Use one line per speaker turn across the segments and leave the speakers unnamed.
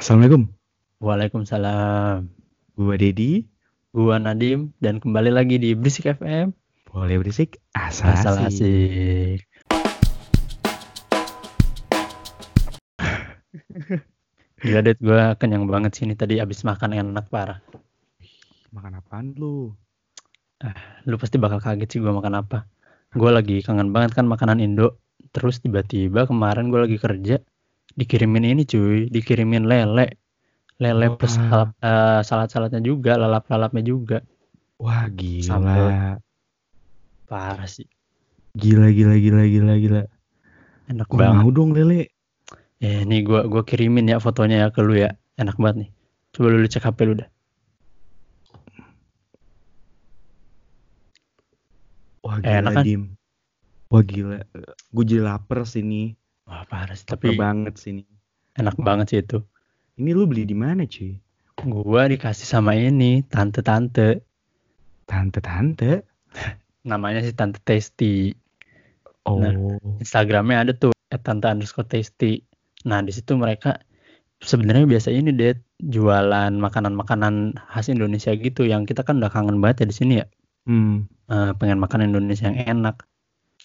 Assalamualaikum.
Waalaikumsalam.
Gua Dedi.
Gua Nadim dan kembali lagi di Berisik FM.
Boleh berisik? Asal,
Asal
asik.
asik. Gila Dit, gue kenyang banget sih ini tadi abis makan enak parah.
Makan apaan lu?
Lu pasti bakal kaget sih gue makan apa. Gue lagi kangen banget kan makanan Indo. Terus tiba-tiba kemarin gue lagi kerja dikirimin ini cuy, dikirimin lele. Lele
Wah.
plus salad, eh, salad-saladnya juga, lalap-lalapnya juga.
Wah gila.
Sambal. Parah sih.
Gila gila gila gila gila.
Enak
Gua
banget.
mau dong lele.
Eh, nih gua gua kirimin ya fotonya ya ke lu ya. Enak banget nih. Coba lu cek HP lu dah.
Wah
Eh,
gila
enak kan?
Dim. Wah gila. Gue jadi lapar sini.
Wah, parah sih. Tapi
banget sini.
enak banget sih itu.
Ini lu beli di mana cuy?
Gua dikasih sama ini, tante-tante.
Tante-tante.
Namanya sih Tante Tasty.
Oh.
Nah. Instagramnya ada tuh, tante underscore tasty. Nah, di situ mereka sebenarnya biasa ini deh jualan makanan-makanan khas Indonesia gitu yang kita kan udah kangen banget ya di sini ya.
Hmm.
Eh, pengen makan Indonesia yang enak.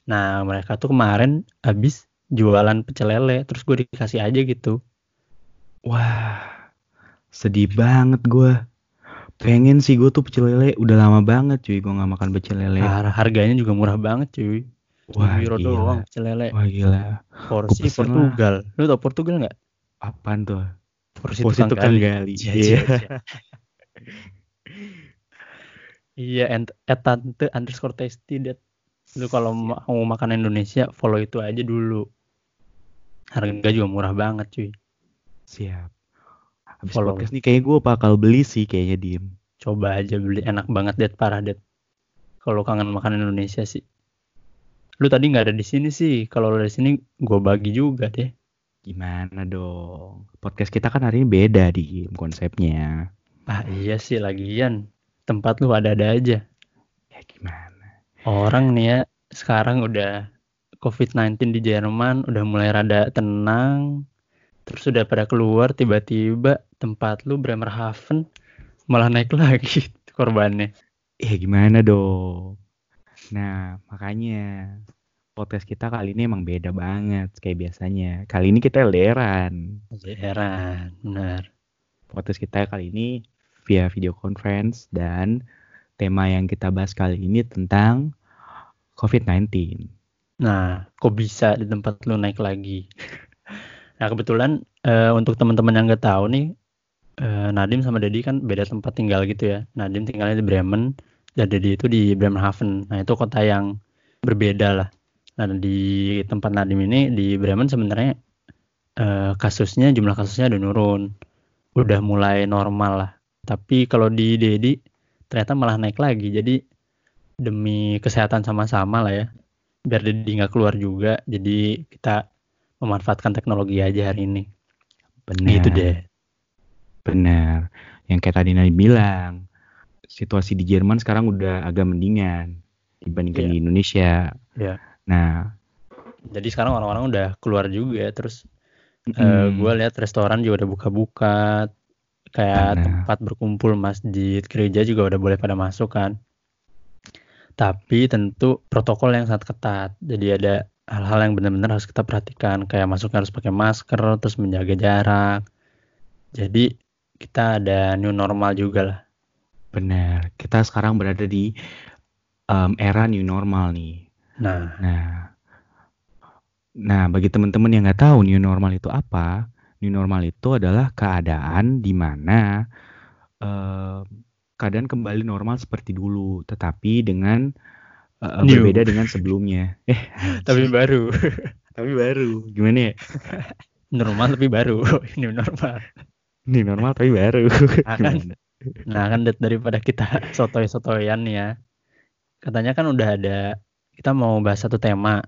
Nah, mereka tuh kemarin habis jualan pecel lele, terus gue dikasih aja gitu.
Wah. Sedih banget gue. Pengen sih gue tuh pecel lele. Udah lama banget cuy gue gak makan pecel lele.
Har- harganya juga murah banget cuy.
Wah
euro
gila.
doang pecel lele.
Wah gila.
Porsi
pesen lah.
Portugal. Lu tau Portugal nggak?
Apaan tuh?
Porsi,
Porsi
tukang
tukang
gali.
gali.
Iya,
Iya.
iya, iya. Iya, and at tante underscore tasty that. Lu kalau ma- mau makan Indonesia follow itu aja dulu. Harga juga murah banget cuy.
Siap. Habis
Follow.
podcast nih kayaknya gue bakal beli sih kayaknya diem.
Coba aja beli enak banget det parah det. Kalau kangen makan Indonesia sih. Lu tadi nggak ada di sini sih. Kalau lu ada di sini gue bagi juga deh.
Gimana dong? Podcast kita kan hari ini beda di konsepnya.
Ah iya sih lagian tempat lu ada-ada aja.
Ya gimana?
Orang nih ya sekarang udah COVID-19 di Jerman udah mulai rada tenang. Terus udah pada keluar tiba-tiba tempat lu Bremerhaven malah naik lagi korbannya.
Ya gimana dong? Nah makanya podcast kita kali ini emang beda banget kayak biasanya. Kali ini kita LDRan.
Heran, benar.
Podcast kita kali ini via video conference dan tema yang kita bahas kali ini tentang COVID-19.
Nah, kok bisa di tempat lu naik lagi? nah, kebetulan eh, untuk teman-teman yang nggak tahu nih, eh, Nadim sama Dedi kan beda tempat tinggal gitu ya. Nadim tinggalnya di Bremen dan Dedi itu di Bremerhaven. Nah, itu kota yang berbeda lah. Nah, di tempat Nadim ini di Bremen sebenarnya eh, kasusnya jumlah kasusnya udah nurun. Udah mulai normal lah. Tapi kalau di Dedi ternyata malah naik lagi. Jadi demi kesehatan sama-sama lah ya biar Dedi nggak keluar juga jadi kita memanfaatkan teknologi aja hari ini
Benar.
gitu deh
Benar. Yang kayak tadi Nadi bilang, situasi di Jerman sekarang udah agak mendingan dibandingkan
Iya.
di Indonesia.
Iya.
Nah,
jadi sekarang orang-orang udah keluar juga terus eh
mm,
gue lihat restoran juga udah buka-buka kayak
Benar.
tempat berkumpul masjid gereja juga udah boleh pada masuk kan tapi tentu protokol yang sangat ketat. Jadi ada hal-hal yang benar-benar harus kita perhatikan. Kayak masuknya harus pakai masker terus menjaga jarak. Jadi kita ada new normal juga lah.
Benar. Kita sekarang berada di em, era new normal nih.
nah.
Nah, nah bagi teman-teman yang nggak tahu new normal itu apa, new normal itu adalah keadaan di mana em, keadaan kembali normal seperti dulu, tetapi dengan
New.
berbeda dengan sebelumnya. Eh,
tapi baru
tapi baru. Gimana ya?
normal tapi baru new normal
New normal tapi baru.
Ah, kan? Nah kan daripada kita sotoy-sotoyan ya katanya kan udah ada kita mau bahas satu tema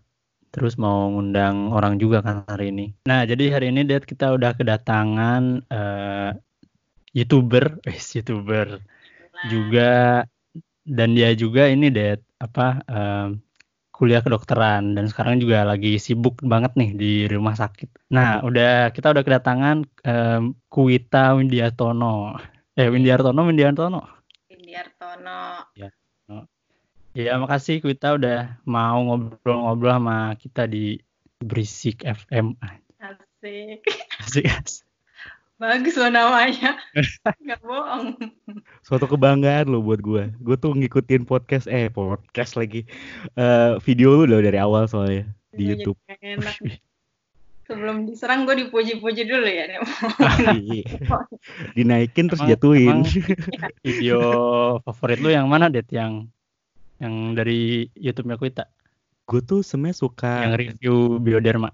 terus mau ngundang orang juga kan hari ini nah jadi hari ini Det kita udah kedatangan eh, youtuber eh youtuber juga dan dia juga ini Det apa eh, kuliah kedokteran dan sekarang juga lagi sibuk banget nih di rumah sakit. Nah, udah kita udah kedatangan um, Kuita Windiartono. Eh Windiartono, Windiartono.
Windiartono.
Ya. Ya, makasih Kuita udah mau ngobrol-ngobrol sama kita di Berisik FM.
Asik.
Asik, asik.
Bagus loh namanya. Gak bohong.
Suatu kebanggaan lo buat gue. Gue tuh ngikutin podcast, eh podcast lagi. Uh, video lu udah dari awal soalnya di
Iya,
YouTube.
Enak. Sebelum diserang gue dipuji-puji dulu ya.
Iya. Dinaikin terus
Emang-
jatuhin.
emang- Video favorit lu yang mana, Det? Yang yang dari YouTube-nya Kuita?
gue tuh sebenarnya suka
Yang review Bioderma.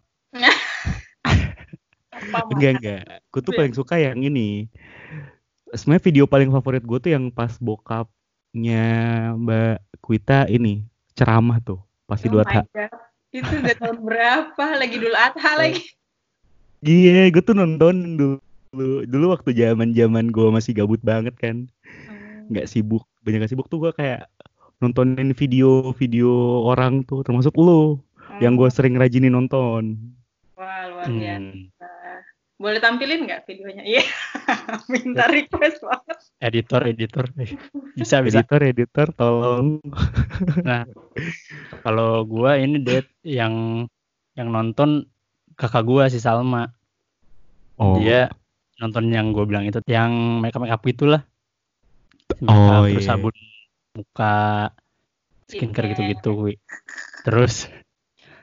Enggak enggak. Gue tuh
Iya.
paling suka yang ini. Sebenarnya video paling favorit gue tuh yang pas bokapnya Mbak Kuita ini ceramah tuh pas
Oh
Idul Adha.
Itu udah tahun berapa? Lagi dulu Adha lagi.
Iya, gue tuh nonton dulu dulu waktu zaman zaman gue masih gabut banget kan, nggak sibuk, banyak gak sibuk tuh gue kayak nontonin video-video orang tuh, termasuk lu yang gue sering rajinin nonton.
Wah, luar biasa. Boleh tampilin nggak videonya? Iya. Minta request banget.
Editor, editor. Eh, Bisa, bisa.
Editor, editor, tolong.
Nah, kalau gua ini Det yang yang nonton kakak gua si Salma.
Oh,
Dia nonton yang gue bilang itu yang make up make up itulah.
Oh,
terus
iya.
sabun muka, skincare
Skincare.
gitu-gitu. Wi. Terus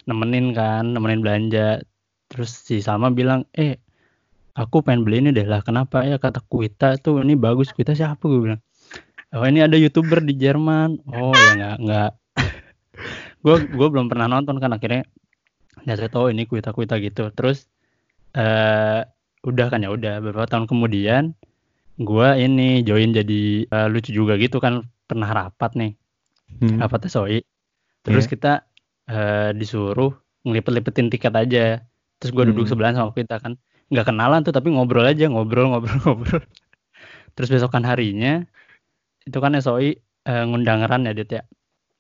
nemenin kan, nemenin belanja. Terus si Salma bilang, "Eh, aku pengen beli ini deh lah. Kenapa ya kata Kuita tuh ini bagus. Kuita siapa?" Gue bilang. Oh ini ada youtuber di Jerman. Oh ya nggak nggak. gue gue belum pernah nonton kan akhirnya. Ya saya tahu ini Kuita Kuita gitu. Terus eh udah kan ya udah beberapa tahun kemudian gua ini join jadi eh, lucu juga gitu kan pernah rapat nih
Hmm.
rapat SOI terus
Iya.
kita eh, disuruh ngelipet-lipetin tiket aja terus gua duduk
Hmm.
sebelahan sama kita kan nggak kenalan tuh tapi ngobrol aja ngobrol ngobrol ngobrol. Terus besokan harinya itu kan SOI eh, ngundang Ran ya Dit ya?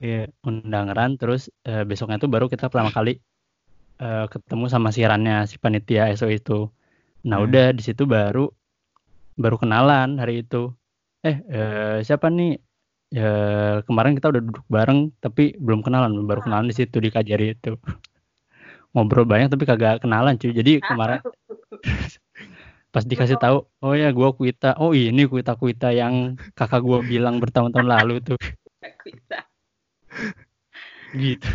Iya.
undang Ran terus eh, besoknya tuh baru kita pertama kali eh, ketemu sama si Rannya si panitia SO itu. Nah
Hmm.
udah di situ baru baru kenalan hari itu. Eh, eh, siapa nih? Ya kemarin kita udah duduk bareng tapi belum kenalan baru kenalan di situ di Kajari itu. Ngobrol banyak tapi kagak kenalan cuy. Jadi kemarin pas dikasih tahu oh ya gua Kuita oh ini Kuita Kuita yang kakak gua bilang bertahun-tahun lalu tuh
Bisa.
gitu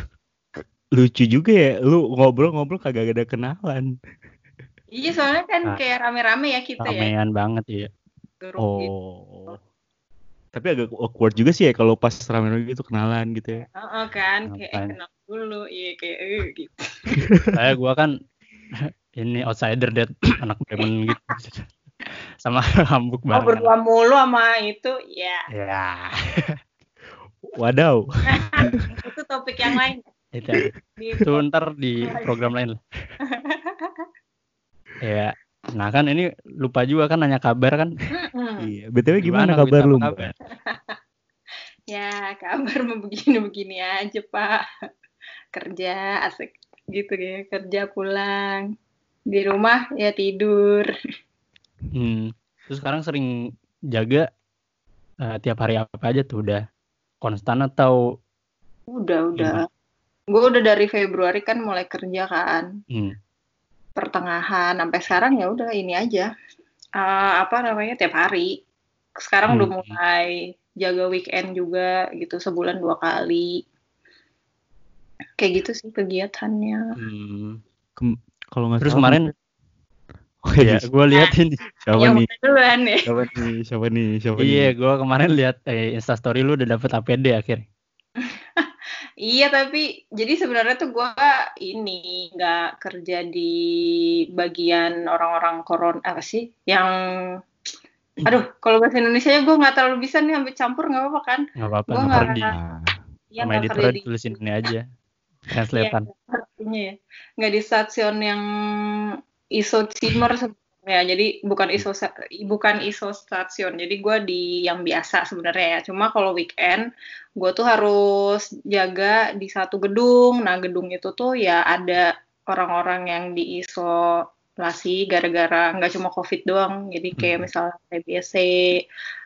Lucu juga ya, lu ngobrol-ngobrol kagak ada kenalan.
Iya, soalnya kan
Nah.
kayak rame-rame ya kita ya.
ramean banget ya
Grup gitu.
Oh. Tapi agak awkward juga sih ya kalau pas rame-rame gitu kenalan gitu ya.
Heeh, kan kayak eh, kenal dulu. Iya kayak eh, gitu.
saya gua kan ini outsider dead anak Bremen gitu sama Hamburg
Oh,
banget
berdua mulu sama itu ya.
ya
Wadaw.
Itu topik yang lain.
itu
Di
itu ntar di program lain lah ya nah kan ini lupa juga kan nanya kabar kan.
Iya. BTW gimana,
Gimana,
kabar lu,
kabar?
Ya, kabar mau begini-begini aja, Pak. Kerja asik gitu ya, kerja pulang. Di rumah ya tidur.
hmm. terus sekarang sering jaga eh, tiap hari apa aja tuh udah konstan atau
Udah, udah. Gue udah dari Februari kan mulai kerja kan.
hmm,
Pertengahan sampai sekarang ya udah ini aja. Eh, apa namanya? tiap hari. Sekarang udah
Hmm.
mulai jaga weekend juga gitu sebulan dua kali. Kayak gitu sih kegiatannya.
hmm.
Kem- kalau nggak
terus
salah-
kemarin
Oh,
ya
iya.
gue lihat ini
siapa
yang
nih?
duluan ya.
Siapa nih? Siapa nih? Siapa
iya
nih?
gue kemarin lihat eh, instastory lu udah dapet APD akhirnya
Iya tapi jadi sebenarnya tuh gua ini nggak kerja di bagian orang-orang koron apa sih yang aduh kalau bahasa Indonesia nya gue nggak terlalu bisa nih ambil campur nggak apa-apa kan
nggak apa-apa
Gua
ntar
nggak-
di
Iya kerja
editornya
di
ditulisin ini aja
iya,
translatean
artinya ya. Nggak di stasiun yang isotimer sebenarnya. Ya jadi bukan iso bukan isostasiun jadi gue di yang biasa sebenarnya ya. Cuma kalau weekend gue tuh harus jaga di satu gedung. Nah gedung itu tuh ya ada orang-orang yang diisolasi gara-gara nggak cuma covid doang. Jadi kayak hmm. misalnya TBC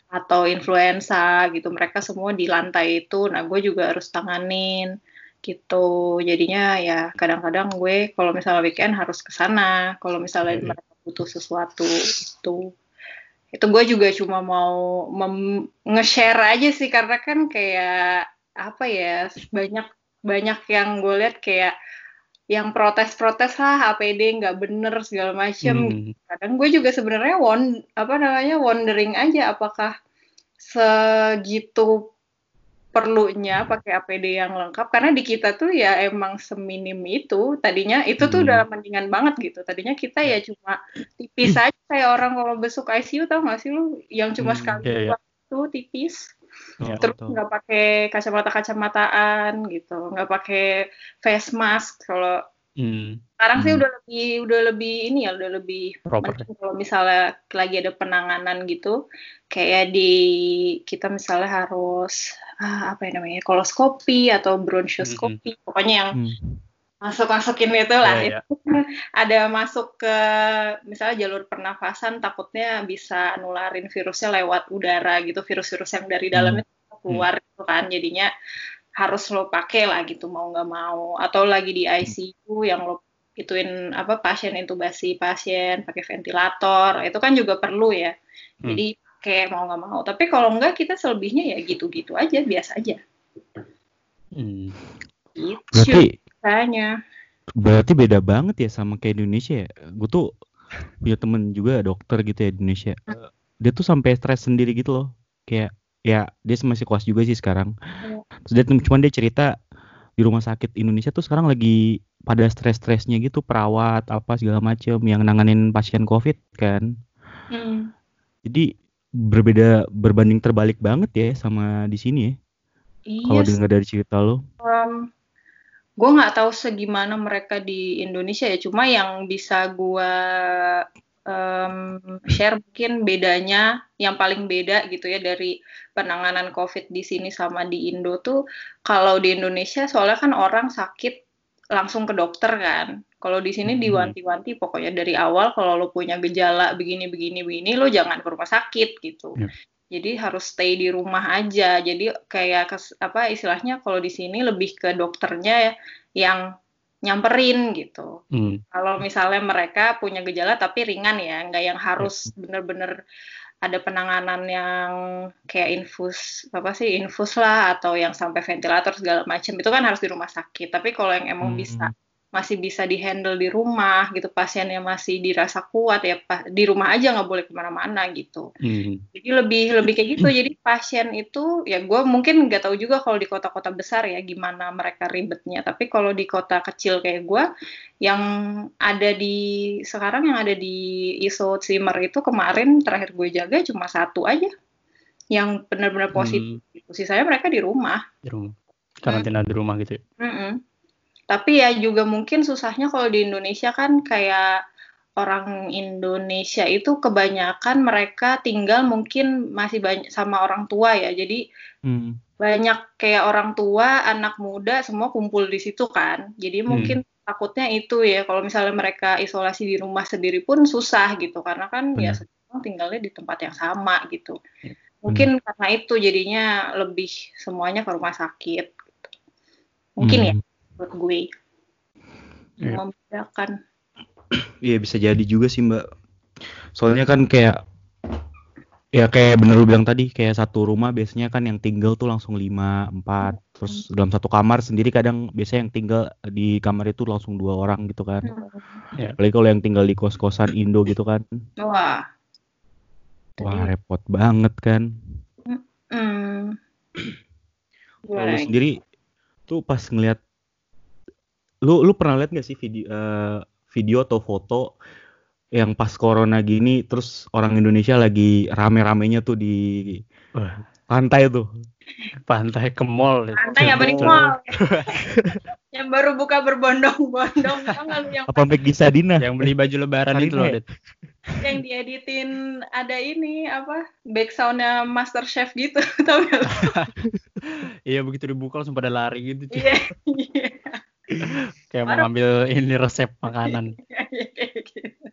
atau influenza gitu mereka semua di lantai itu. Nah gue juga harus tanganin gitu jadinya ya kadang-kadang gue kalau misalnya weekend harus ke sana kalau misalnya hmm. mereka butuh sesuatu itu itu gue juga cuma mau nge-share aja sih karena kan kayak apa ya banyak banyak yang gue lihat kayak yang protes-protes lah APD nggak bener segala macem. Hmm. Kadang gue juga sebenarnya won apa namanya wondering aja apakah segitu perlunya pakai APD yang lengkap karena di kita tuh ya emang seminim itu. Tadinya itu tuh hmm. udah mendingan banget gitu. Tadinya kita ya cuma tipis aja kayak orang kalau besok ICU tau gak sih lu? Yang cuma hmm, sekali yeah, yeah. tuh tipis. Ya, terus nggak pakai kacamata kacamataan gitu. Nggak pakai face mask kalau hmm. sekarang hmm. sih udah lebih udah lebih ini ya udah lebih kalau misalnya lagi ada penanganan gitu kayak di kita misalnya harus ah, apa ya namanya koloskopi atau bronchoskopi hmm. pokoknya yang hmm masuk masukin itu lah yeah, yeah. ada masuk ke misalnya jalur pernafasan takutnya bisa nularin virusnya lewat udara gitu virus-virus yang dari dalam hmm. itu keluar hmm. gitu kan jadinya harus lo pakai lah gitu mau nggak mau atau lagi di ICU yang lo ituin apa pasien intubasi pasien pakai ventilator itu kan juga perlu ya hmm. jadi kayak mau nggak mau tapi kalau enggak kita selebihnya ya gitu-gitu aja biasa aja
hmm. Gitu. Berarti Makanya. Berarti beda banget ya sama kayak Indonesia ya. Gue tuh punya temen juga dokter gitu ya di Indonesia. Dia tuh sampai stres sendiri gitu loh. Kayak ya dia masih kuas juga sih sekarang. Iya. Terus dia cuman dia cerita di rumah sakit Indonesia tuh sekarang lagi pada stres-stresnya gitu perawat apa segala macem yang nanganin pasien COVID kan. Hmm. Jadi berbeda berbanding terbalik banget ya sama di sini ya. Iya. Kalau dengar dari cerita lo. Um,
gue nggak tahu segimana mereka di Indonesia ya cuma yang bisa gue um, share mungkin bedanya yang paling beda gitu ya dari penanganan COVID di sini sama di Indo tuh kalau di Indonesia soalnya kan orang sakit langsung ke dokter kan. Kalau di sini hmm. diwanti-wanti pokoknya dari awal kalau lo punya gejala begini begini begini lo jangan ke rumah sakit gitu. Yeah jadi harus stay di rumah aja. Jadi kayak apa istilahnya kalau di sini lebih ke dokternya yang nyamperin gitu hmm. kalau misalnya mereka punya gejala tapi ringan ya nggak yang harus bener-bener ada penanganan yang kayak infus apa sih infus lah atau yang sampai ventilator segala macam itu kan harus di rumah sakit tapi kalau yang emang hmm. bisa masih bisa dihandle di rumah gitu pasiennya masih dirasa kuat ya di rumah aja nggak boleh ke mana-mana gitu hmm. jadi lebih lebih kayak gitu jadi pasien itu ya gue mungkin nggak tahu juga kalau di kota-kota besar ya gimana mereka ribetnya tapi kalau di kota kecil kayak gue yang ada di sekarang yang ada di iso Zimmer itu kemarin terakhir gue jaga cuma satu aja yang benar-benar positif hmm. Gitu. sisanya mereka di rumah
di rumah karantina hmm. di rumah gitu ya? Mm -mm
tapi ya juga mungkin susahnya kalau di Indonesia kan kayak orang Indonesia itu kebanyakan mereka tinggal mungkin masih banyak sama orang tua ya. Jadi hmm. banyak kayak orang tua, anak muda semua kumpul di situ kan. Jadi hmm. mungkin takutnya itu ya kalau misalnya mereka isolasi di rumah sendiri pun susah gitu karena kan hmm. ya semua tinggalnya di tempat yang sama gitu. Hmm. Mungkin karena itu jadinya lebih semuanya ke rumah sakit. Gitu. Mungkin ya. hmm. ya buat gue. Yeah. membedakan.
Iya bisa jadi juga sih mbak. Soalnya kan kayak ya kayak bener lu bilang tadi kayak satu rumah biasanya kan yang tinggal tuh langsung lima empat. Terus dalam satu kamar sendiri kadang biasanya yang tinggal di kamar itu langsung dua orang gitu kan. Hmm. ya. apalagi kalau yang tinggal di kos kosan Indo gitu kan.
Wah.
Wah repot banget kan. Mm. kalau sendiri tuh pas ngeliat lu lu pernah lihat gak sih video uh, video atau foto yang pas corona gini terus orang Indonesia lagi rame-ramenya tuh di pantai tuh
pantai ke mall
pantai apa di mall yang baru buka berbondong-bondong yang
Apa Maggie Sadina?
yang beli baju lebaran itu loh
ya?
Det.
yang dieditin ada ini apa back soundnya Master Chef gitu tau gak
iya begitu dibuka langsung pada lari gitu cuy.
Iya, iya,
kayak mau ngambil ini resep makanan
iya, kayak gitu.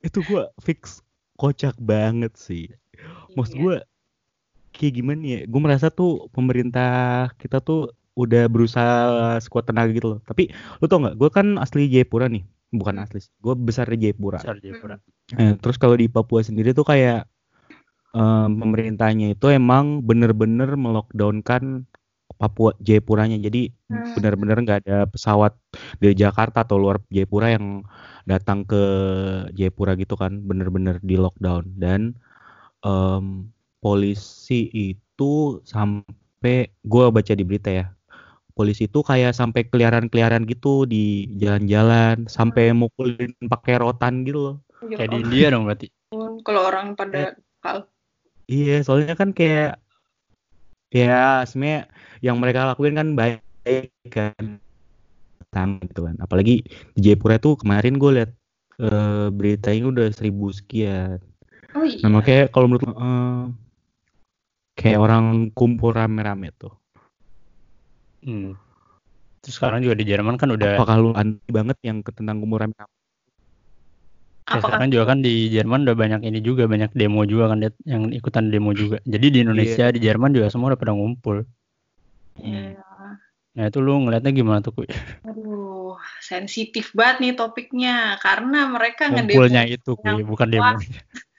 Itu gua fix kocak banget sih. Maksud
Iya.
gue kayak gimana ya? Gue merasa tuh pemerintah kita tuh udah berusaha sekuat tenaga gitu loh. Tapi lu tau nggak? Gue kan asli Jayapura nih, bukan asli. Gue besar di Jayapura.
besar Jayapura
Eh, terus kalau di Papua sendiri tuh kayak em, pemerintahnya itu emang bener-bener melockdownkan Papua Jayapuranya. Jadi
Hmm.
bener-bener nggak ada pesawat dari Jakarta atau luar Jayapura yang datang ke Jayapura gitu kan. Bener-bener di lockdown dan em, polisi itu sampai gua baca di berita ya. Polisi itu kayak sampai keliaran-keliaran gitu di jalan-jalan, sampai mukulin pakai rotan gitu loh.
Ya
kayak di India dong berarti
kalau orang pada kal
Iya, soalnya kan kayak ya sebenarnya yang mereka lakuin kan baik kan Tang, gitu kan. Apalagi di Jayapura tuh kemarin gue liat eh, beritanya udah seribu sekian.
oh iya
Nah makanya kalau menurut eh, kayak orang kumpul rame-rame tuh.
hmm. terus sekarang juga di Jerman kan udah
Apakah lu anti banget yang ke tentang kumpul rame-rame?
Ya, sekarang juga kan di Jerman udah banyak ini juga banyak demo juga kan yang ikutan demo juga. Jadi di Indonesia di Jerman juga semua udah pada ngumpul.
Iya.
Nah itu lu ngeliatnya gimana tuh Kuy?
Aduh, sensitif banget nih topiknya karena mereka
Ngumpulnya itu Kuy, bukan demo.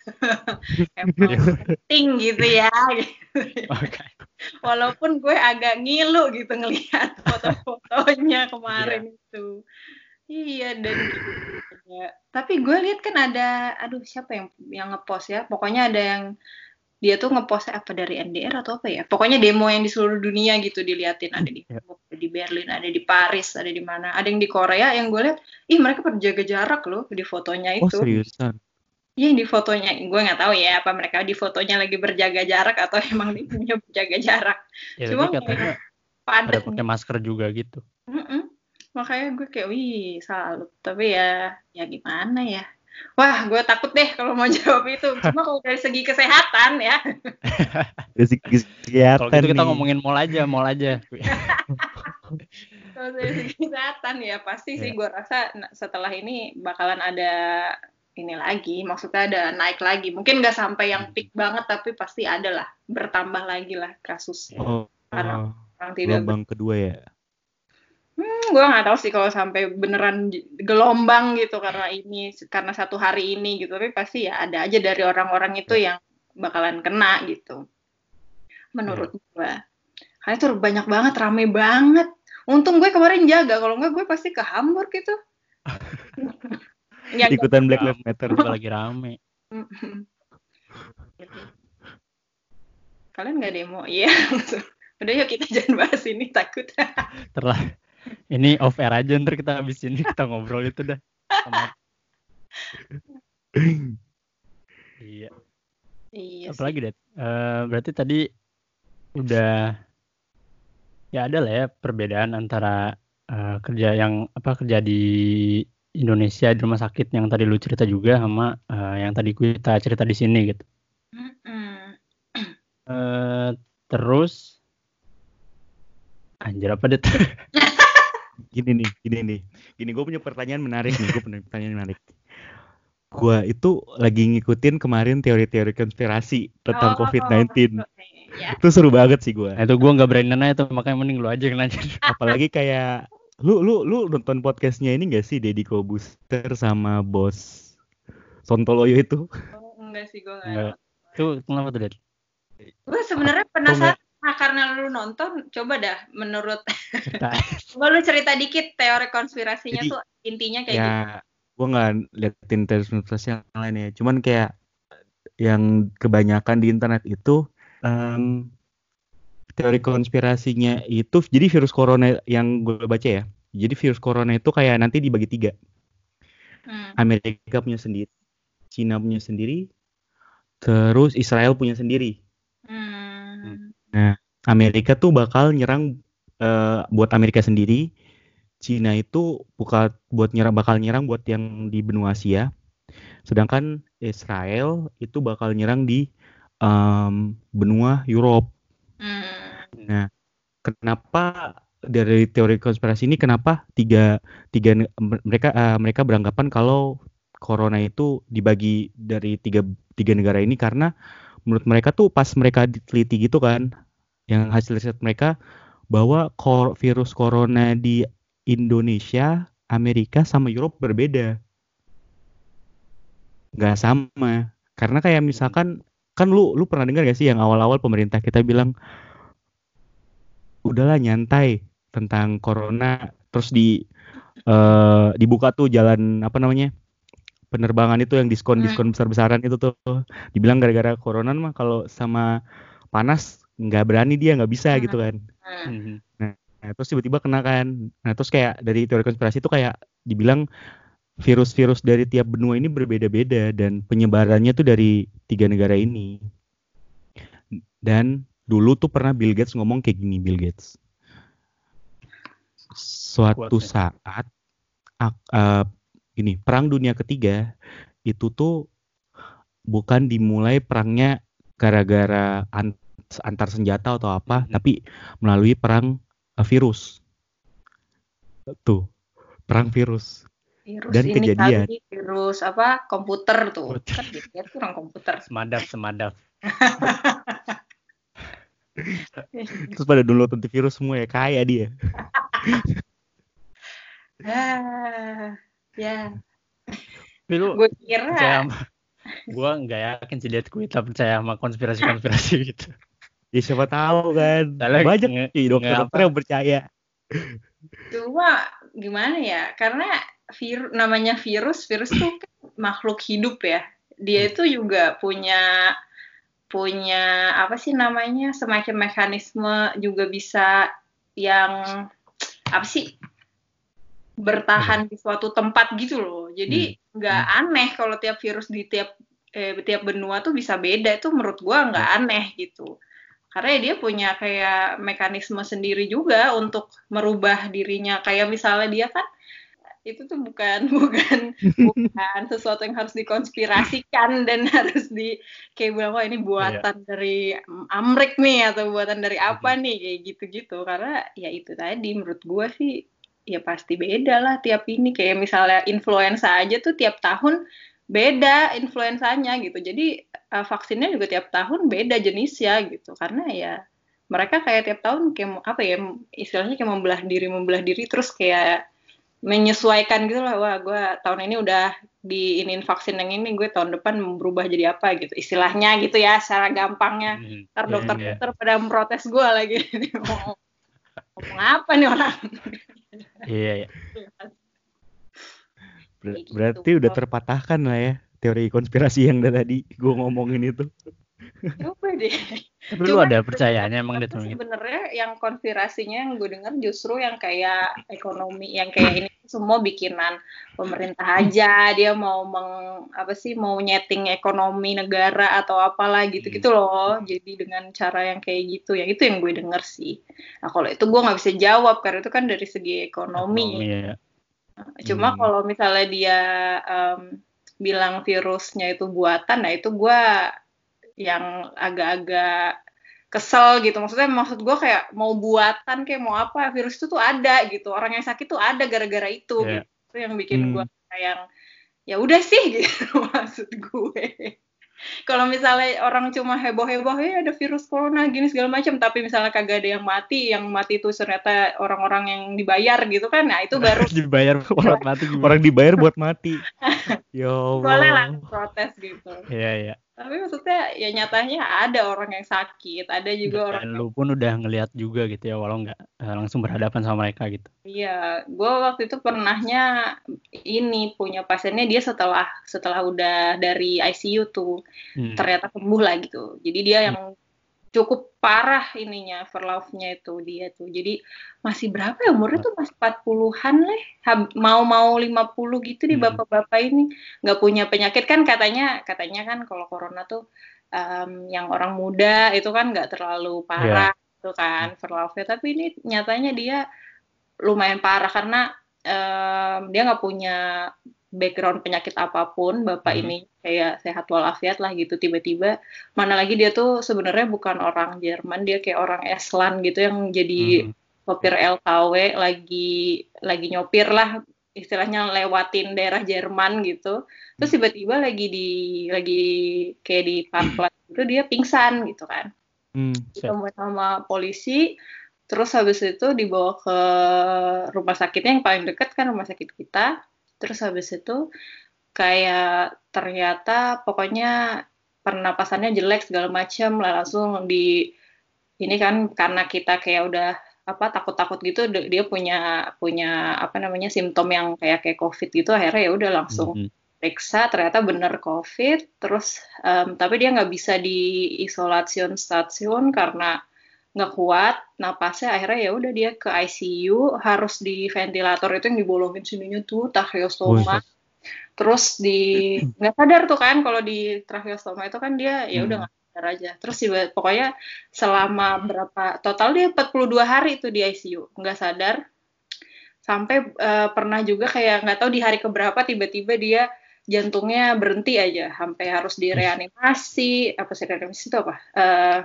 emang penting gitu ya.
Oke.
Walaupun gue agak ngilu gitu ngelihat foto-fotonya kemarin itu. Iya dan ya. Tapi gue lihat kan ada, aduh siapa yang yang ngepost ya? Pokoknya ada yang dia tuh ngepost apa dari NDR atau apa ya? Pokoknya demo yang di seluruh dunia gitu diliatin ada di
Ya.
ada di Berlin, ada di Paris, ada di mana? Ada yang di Korea yang gue lihat, ih mereka berjaga jarak loh di fotonya
Oh
itu.
seriusan?
Iya di fotonya, gue nggak tahu ya apa mereka di fotonya lagi berjaga jarak atau emang di punya berjaga jarak.
Ya
Cuma
katanya ada pakai masker juga gitu.
Mm-mm. Makanya gue kayak, wih, salut. Tapi ya, ya gimana ya? Wah, gue takut deh kalau mau jawab itu. Cuma kalau dari segi kesehatan ya,
Dari segi
Kalau
kesehatan
gitu kita
nih.
ngomongin mall aja, mall aja.
kalau dari segi kesehatan ya pasti sih
Ya.
gue rasa setelah ini bakalan ada ini lagi. Maksudnya ada naik lagi. Mungkin nggak sampai yang peak banget, tapi pasti ada lah. Bertambah lagi lah kasus
Oh,
Karena
oh,
orang tidak
gelombang kedua ya.
Hmm, gue nggak tahu sih kalau sampai beneran gelombang gitu karena ini karena satu hari ini gitu. Tapi pasti ya ada aja dari orang-orang itu yang bakalan kena gitu. Menurut gue karena itu banyak banget rame banget. Untung gue kemarin jaga. Kalau nggak gue pasti ke Hamburg gitu. Ya
Ikutan Black Lives Matter.
Juga lagi rame.
kalian nggak demo? Iya. Udah yuk kita jangan bahas ini takut.
Terlah. Ini off air aja ntar kita habis ini kita ngobrol itu dah. Iya.
iya.
Apalagi Det? Eh, berarti tadi udah ya ada lah ya perbedaan antara eh, kerja yang apa kerja di Indonesia di rumah sakit yang tadi lu cerita juga sama eh, yang tadi kita cerita di sini gitu.
Mm-mm.
Eh, terus anjir apa Det?
Gini nih, gini nih. Gini gue punya pertanyaan menarik nih, gue punya pertanyaan menarik. Gua itu lagi ngikutin kemarin teori-teori konspirasi tentang
Oh,
COVID-19.
ya.
Itu seru banget sih gua.
Nah, itu gua nggak berani nanya itu makanya mending lu aja yang nanya.
Apalagi kayak lu lu lu nonton podcastnya ini gak sih Deddy Kobuster sama bos Sontoloyo itu?
Oh, enggak sih gue
Enggak.
enggak
Itu kenapa tuh Det?
Gue sebenarnya penasaran nah, karena lu nonton, coba dah menurut
Cerita.
coba lu cerita dikit teori konspirasinya
Jadi,
tuh intinya kayak gitu.
Ya, gua nggak liatin teori konspirasi yang lain ya. Cuman kayak yang kebanyakan di internet itu em, teori konspirasinya itu jadi virus corona yang gue baca ya. Jadi virus corona itu kayak nanti dibagi tiga.
Hmm.
Amerika punya sendiri, Cina punya sendiri, terus Israel punya sendiri.
Hmm.
Amerika tuh bakal nyerang eh, buat Amerika sendiri, Cina itu buka buat nyerang bakal nyerang buat yang di benua Asia. Sedangkan Israel itu bakal nyerang di um, benua Europe.
Hmm.
Nah, kenapa dari teori konspirasi ini kenapa tiga tiga mereka uh, mereka beranggapan kalau corona itu dibagi dari tiga tiga negara ini karena menurut mereka tuh pas mereka diteliti gitu kan yang hasil riset mereka bahwa kor virus corona di Indonesia, Amerika sama Eropa berbeda. Gak sama. Karena kayak misalkan kan lu lu pernah dengar gak sih yang awal-awal pemerintah kita bilang udahlah nyantai tentang corona terus di uh, dibuka tuh jalan apa namanya penerbangan itu yang diskon diskon besar besaran itu tuh. Dibilang gara-gara corona mah kalau sama panas nggak berani dia nggak bisa gitu kan.
Mhm.
nah terus tiba-tiba kena kan. Nah terus kayak dari teori konspirasi itu kayak dibilang virus-virus dari tiap benua ini berbeda-beda dan penyebarannya tuh dari tiga negara ini. Dan dulu tuh pernah Bill Gates ngomong kayak gini Bill Gates. Suatu
Kuat ya.
saat ak- eh, ini perang dunia ketiga itu tuh bukan dimulai perangnya gara-gara an- antar senjata atau apa
Mhm.
tapi melalui perang eh, virus tuh perang virus
Virus
Dan
ini
kejadian.
kali virus apa komputer tuh.
Komputer.
Kan dia tuh orang komputer.
Semadap, semadap.
terus pada download antivirus semua ya kaya dia
Ah, ya.
Tapi lu
Gue
percaya
kira
sama gua nggak yakin sih lihat kuita percaya sama konspirasi-konspirasi gitu.
ya siapa tahu kan
Soalnya
banyak
nge-
sih dokter-dokter yang percaya
cuma gimana ya? Karena vir namanya virus, virus tuh kan makhluk hidup ya. Dia itu juga punya punya apa sih namanya semacam mekanisme juga bisa yang apa sih bertahan di suatu tempat gitu loh. Jadi nggak aneh kalau tiap virus di tiap eh, tiap benua tuh bisa beda. Itu menurut gua nggak aneh gitu. Karena dia punya kayak mekanisme sendiri juga untuk merubah dirinya. Kayak misalnya dia kan itu tuh bukan bukan bukan sesuatu yang harus dikonspirasikan dan harus di kayak bilang wah ini buatan dari Amrik nih atau buatan dari apa nih kayak gitu-gitu karena ya itu tadi menurut gua sih ya pasti beda lah tiap ini. Kayak misalnya influenza aja tuh tiap tahun beda influenzanya gitu. Jadi uh, vaksinnya juga tiap tahun beda jenisnya gitu. Karena ya mereka kayak tiap tahun kayak apa ya istilahnya kayak membelah diri membelah diri terus kayak menyesuaikan gitu lah. Wah gue tahun ini udah diinin vaksin yang ini gue tahun depan berubah jadi apa gitu. Istilahnya gitu ya secara gampangnya.
Mhm.
ntar
Iya,
dokter-dokter pada memprotes gue lagi. Ngomong apa nih orang
Iya, iya.
Ber-
gitu.
berarti udah terpatahkan lah ya teori konspirasi yang dari tadi gue ngomongin itu
coba deh.
Tapi lu ada percayanya emang dia
sebenarnya yang konspirasinya yang gue dengar justru yang kayak ekonomi yang kayak ini semua bikinan pemerintah aja. Dia mau meng apa sih mau nyeting ekonomi negara atau apalah gitu gitu loh. Jadi dengan cara yang kayak gitu. Ya itu yang gue denger sih. Nah kalau itu gue nggak bisa jawab karena itu kan dari segi ekonomi,
ya.
cuma
Hmm.
kalau misalnya dia em, bilang virusnya itu buatan nah itu gue yang agak-agak kesel gitu maksudnya maksud gue kayak mau buatan kayak mau apa virus itu tuh ada gitu orang yang sakit tuh ada gara-gara itu
Iya.
gitu itu yang bikin
Hmm.
gue kayak yang ya udah sih gitu maksud gue kalau misalnya orang cuma heboh-heboh ya ada virus corona gini segala macam tapi misalnya kagak ada yang mati yang mati itu ternyata orang-orang yang dibayar gitu kan nah itu baru
dibayar orang mati gimana?
orang dibayar buat mati ya
boleh lah protes gitu
Iya, iya.
Tapi maksudnya ya nyatanya ada orang yang sakit ada juga orang
Dan lu pun udah ngelihat juga gitu ya, walau nggak eh, langsung berhadapan sama mereka gitu.
Iya, gue waktu itu pernahnya ini punya pasiennya dia setelah setelah udah dari ICU tuh
Hmm.
ternyata sembuh lah gitu. Jadi dia yang cukup parah ininya verlaufnya itu dia tuh. Jadi masih berapa ya umurnya tuh masih 40-an lah. Hab- Mau-mau 50 gitu di
Hmm.
bapak-bapak ini nggak punya penyakit kan katanya katanya kan kalau corona tuh em, yang orang muda itu kan nggak terlalu parah itu kan verlaufnya. Tapi ini nyatanya dia lumayan parah karena um, dia nggak punya background penyakit apa pun bapak hmm. ini kayak sehat walafiat lah gitu tiba-tiba mana lagi dia tuh sebenarnya bukan orang Jerman dia kayak orang Eslan gitu yang jadi hmm. sopir LKW lagi lagi nyopir lah istilahnya lewatin daerah Jerman gitu terus hmm. tiba-tiba lagi di lagi kayak di parklet itu dia pingsan gitu kan hmm, sama polisi terus habis itu dibawa ke rumah sakitnya yang paling dekat kan rumah sakit kita terus habis itu kayak ternyata pokoknya pernapasannya jelek segala macam lah langsung di ini kan karena kita kayak udah apa takut-takut gitu dia punya punya apa namanya simptom yang kayak kayak covid gitu akhirnya ya udah langsung mm -hmm. periksa ternyata bener covid terus um, tapi dia nggak bisa di isolasi stasiun karena nggak kuat napasnya akhirnya ya udah dia ke ICU harus di ventilator itu yang dibolongin sininya tuh tracheostoma. Terus di nggak sadar tuh kan kalau di tracheostoma itu kan dia ya udah hmm. nggak sadar aja. Terus tiba pokoknya selama berapa total dia 42 hari itu di ICU nggak sadar. Sampai uh, pernah juga kayak nggak tahu di hari keberapa tiba-tiba dia jantungnya berhenti aja sampai harus direanimasi apa sih reanimasi itu apa? Uh,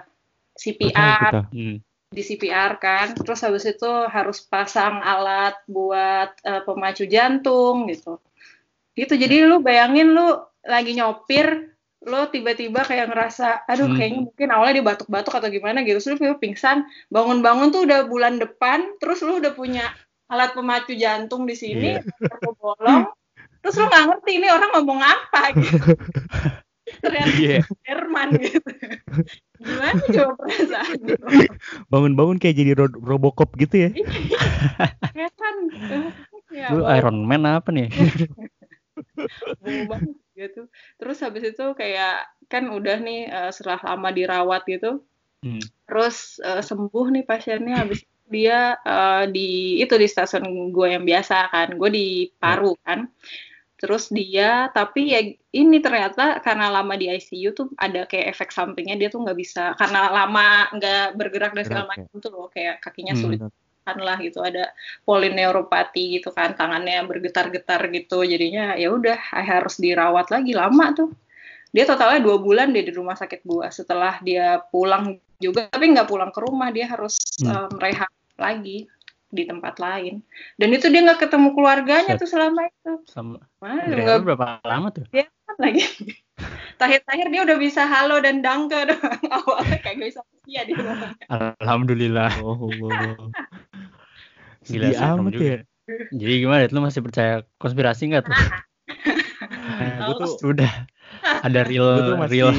CPR hmm. di CPR kan. Terus habis itu harus pasang alat buat uh, pemacu jantung gitu. Gitu. Jadi lu bayangin lu lagi nyopir lo tiba-tiba kayak ngerasa aduh hmm. kayaknya mungkin awalnya dia batuk-batuk atau gimana gitu. Terus lu pingsan. Bangun-bangun tuh udah bulan depan terus lu udah punya alat pemacu jantung di sini yeah. bolong. Terus lu nggak ngerti ini orang ngomong apa gitu. Ternyata yeah. Herman gitu gimana coba perasaan?
Bangun-bangun kayak jadi ro Robocop gitu ya?
Kan ya, lu Iron Man apa nih?
Gitu. Terus habis itu kayak kan udah nih uh, setelah lama dirawat gitu hmm. terus uh, sembuh nih pasiennya. Habis dia uh, di itu di stasiun gue yang biasa kan. Gue di Paru hmm. kan terus dia tapi ya ini ternyata karena lama di ICU tuh ada kayak efek sampingnya dia tuh nggak bisa karena lama nggak bergerak dan segala macam tuh loh kayak kakinya hmm, sulit kan lah gitu ada polineuropati gitu kan tangannya bergetar-getar gitu jadinya ya udah harus dirawat lagi lama tuh. Dia totalnya dua bulan dia di rumah sakit gua setelah dia pulang juga tapi nggak pulang ke rumah dia harus hmm. um, rehab lagi di tempat lain. Dan itu dia nggak ketemu keluarganya Set. tuh selama itu.
Sama. Nggak berapa lama tuh?
Dia kan lagi. Terakhir-terakhir dia udah bisa halo dan dangke doang. Awalnya kayak gak bisa usia di rumah
alhamdulillah. Oh, oh, oh. gila amat ya. Jadi gimana lu masih percaya konspirasi nggak tuh? Nah, tuh sudah ada real tuh masih real.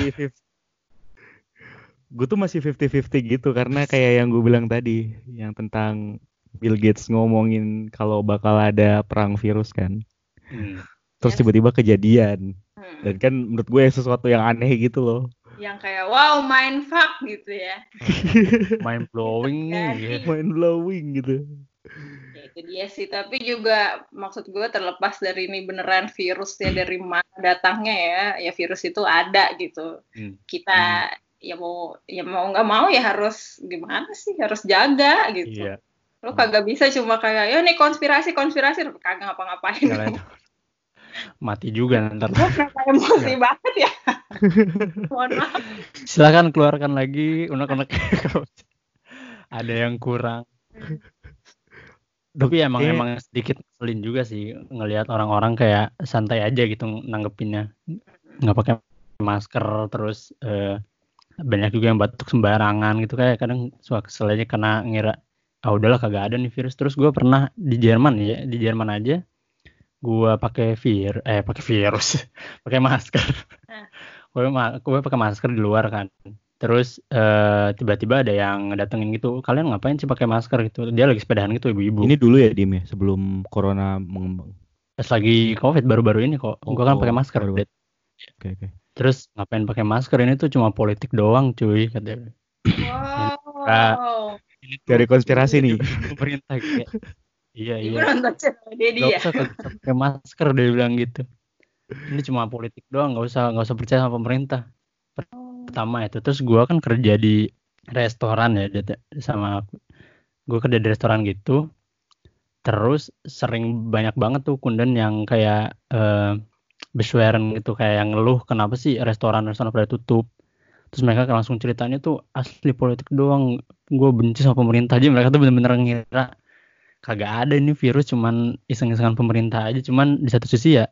gue tuh masih 50-50 gitu karena kayak yang gue bilang tadi yang tentang Bill Gates ngomongin kalau bakal ada perang virus kan. Hmm. Terus tiba-tiba kejadian. Hmm. Dan kan menurut gue sesuatu yang aneh gitu loh.
Yang kayak wow mind fuck gitu ya.
mind blowing nih.
Mind blowing gitu.
Ya, itu dia sih. Tapi juga maksud gue terlepas dari ini beneran virus ya dari mana datangnya ya. Ya virus itu ada gitu. Hmm. Kita hmm ya mau ya mau nggak mau ya harus gimana sih harus jaga gitu. Iya. Lo kagak bisa cuma kayak ya nih konspirasi konspirasi kagak ngapa-ngapain.
Mati juga ntar.
Kenapa emosi banget ya? Mohon
maaf. Silakan keluarkan lagi unek-unek. Ada yang kurang. Tapi emang emang sedikit selin juga sih ngelihat orang-orang kayak santai aja gitu nanggepinnya. Nggak pakai masker terus uh, banyak juga yang batuk sembarangan gitu kayak kadang suka kesel aja kena ngira ah udahlah kagak ada nih virus. Terus gue pernah di Jerman ya di Jerman aja gue pakai vir eh pakai virus pakai masker. Gue ma gue pakai masker di luar kan. Terus uh, tiba-tiba ada yang datengin gitu kalian ngapain sih pakai masker? gitu. Dia lagi sepedahan gitu ibu-ibu.
Ini dulu ya Dim ya sebelum corona mengembang?
Pas lagi covid baru-baru ini kok. Oh, gue kan pakai masker. oke okay, okay. terus ngapain pakai masker? Ini tuh cuma politik doang cuy katanya
wow
dari konspirasi nih.
pemerintah kayak iya iya. Nggak usah pakai masker dia bilang gitu. Ini cuma politik doang nggak usah nggak usah percaya sama pemerintah. Pertama itu terus gue kan kerja di restoran ya sama gue kerja di restoran gitu. Terus sering banyak banget tuh kunden yang kayak eh, besueran gitu kayak yang ngeluh kenapa sih restoran-restoran pada tutup terus mereka langsung ceritanya tuh asli politik doang gue benci sama pemerintah aja mereka tuh bener-bener ngira kagak ada ini virus cuman iseng-isengan pemerintah aja cuman di satu sisi ya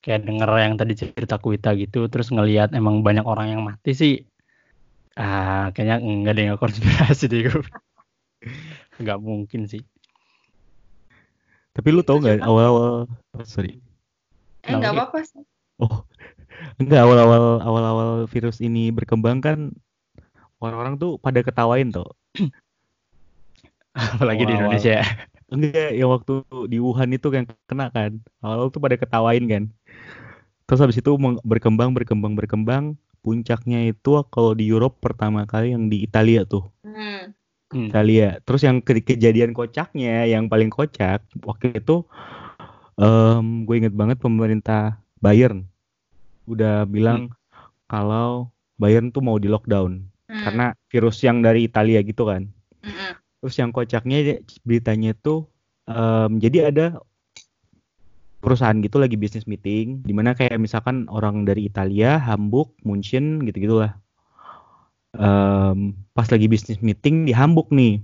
kayak denger yang tadi cerita Kuita gitu terus ngelihat emang banyak orang yang mati sih ah kayaknya enggak ada yang konspirasi deh gue nggak mungkin sih
Tapi lu tau nggak awal-awal oh, sorry.
Eh nggak apa-apa sih.
Oh. Enggak awal-awal awal-awal virus ini berkembang kan orang-orang tuh pada ketawain tuh.
apalagi di
Awal-awal.
Indonesia ya.
Enggak, yang waktu di Wuhan itu yang kena kan. Awal tuh pada ketawain kan. Terus habis itu berkembang berkembang berkembang. Puncaknya itu kalau di Europe pertama kali yang di Italia tuh.
Hmm.
Hmm.
Italia. Terus yang ke- kejadian kocaknya, yang paling kocak waktu itu em gue inget banget pemerintah Bayern udah bilang kalau Bayern tuh mau di lockdown
Hmm.
karena virus yang dari Italia gitu kan.
Mm-mm.
Terus yang kocaknya beritanya tuh em, jadi ada perusahaan gitu lagi bisnis meeting di mana kayak misalkan orang dari Italia, Hamburg, Munchen gitu-gitulah. Em, pas lagi bisnis meeting di Hamburg nih.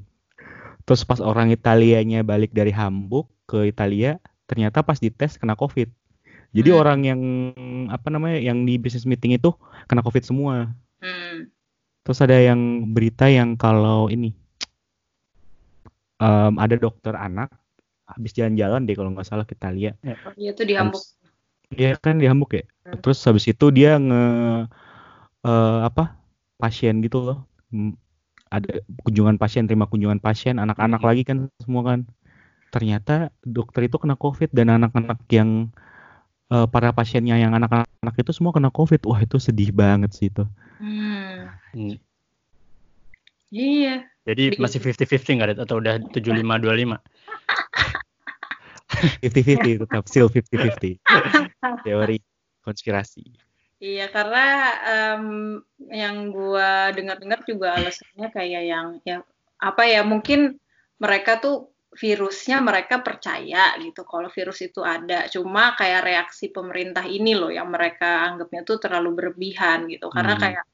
Terus pas orang Italianya balik dari Hamburg ke Italia, ternyata pas dites kena COVID. Jadi
Hmm.
orang yang apa namanya yang di bisnis meeting itu kena COVID semua.
Hmm.
Terus ada yang berita yang kalau ini em, ada dokter anak habis jalan-jalan deh kalau nggak salah ke Italia.
Oh, iya tuh di Hamburg.
Iya kan di Hamburg ya.
Hmm.
Terus habis itu dia nge eh, apa pasien gitu loh. Ada kunjungan pasien, terima kunjungan pasien, anak-anak
Hmm.
lagi kan semua kan. Ternyata dokter itu kena COVID dan anak-anak yang eh, para pasiennya yang anak-anak itu semua kena COVID. Wah itu sedih banget sih itu.
Hmm.
Hmm.
Iya.
Jadi
Bikin-
masih 50-50 nggak Dit? atau udah 75-25?
50-50 tetap still 50-50. Teori konspirasi.
Iya, karena em, yang gua dengar-dengar juga alasannya kayak yang ya apa ya mungkin mereka tuh virusnya mereka percaya gitu kalau virus itu ada. Cuma kayak reaksi pemerintah ini loh yang mereka anggapnya tuh terlalu berlebihan gitu. Karena
Hmm.
kayak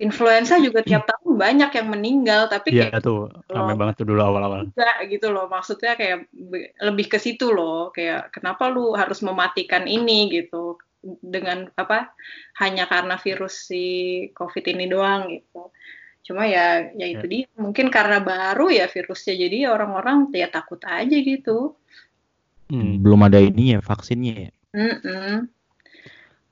influenza juga tiap tahun banyak yang meninggal, tapi
Iya
kayak
tuh, ramai banget tuh dulu awal-awal.
enggak gitu loh. Maksudnya kayak lebih ke situ loh. Kayak kenapa lu harus mematikan ini gitu dengan apa hanya karena virus si COVID ini doang gitu. Cuma ya ya itu dia. Mungkin karena baru ya virusnya jadi orang-orang ya takut aja gitu.
Hmm.
Belum ada ini ya vaksinnya ya.
Mm-mm.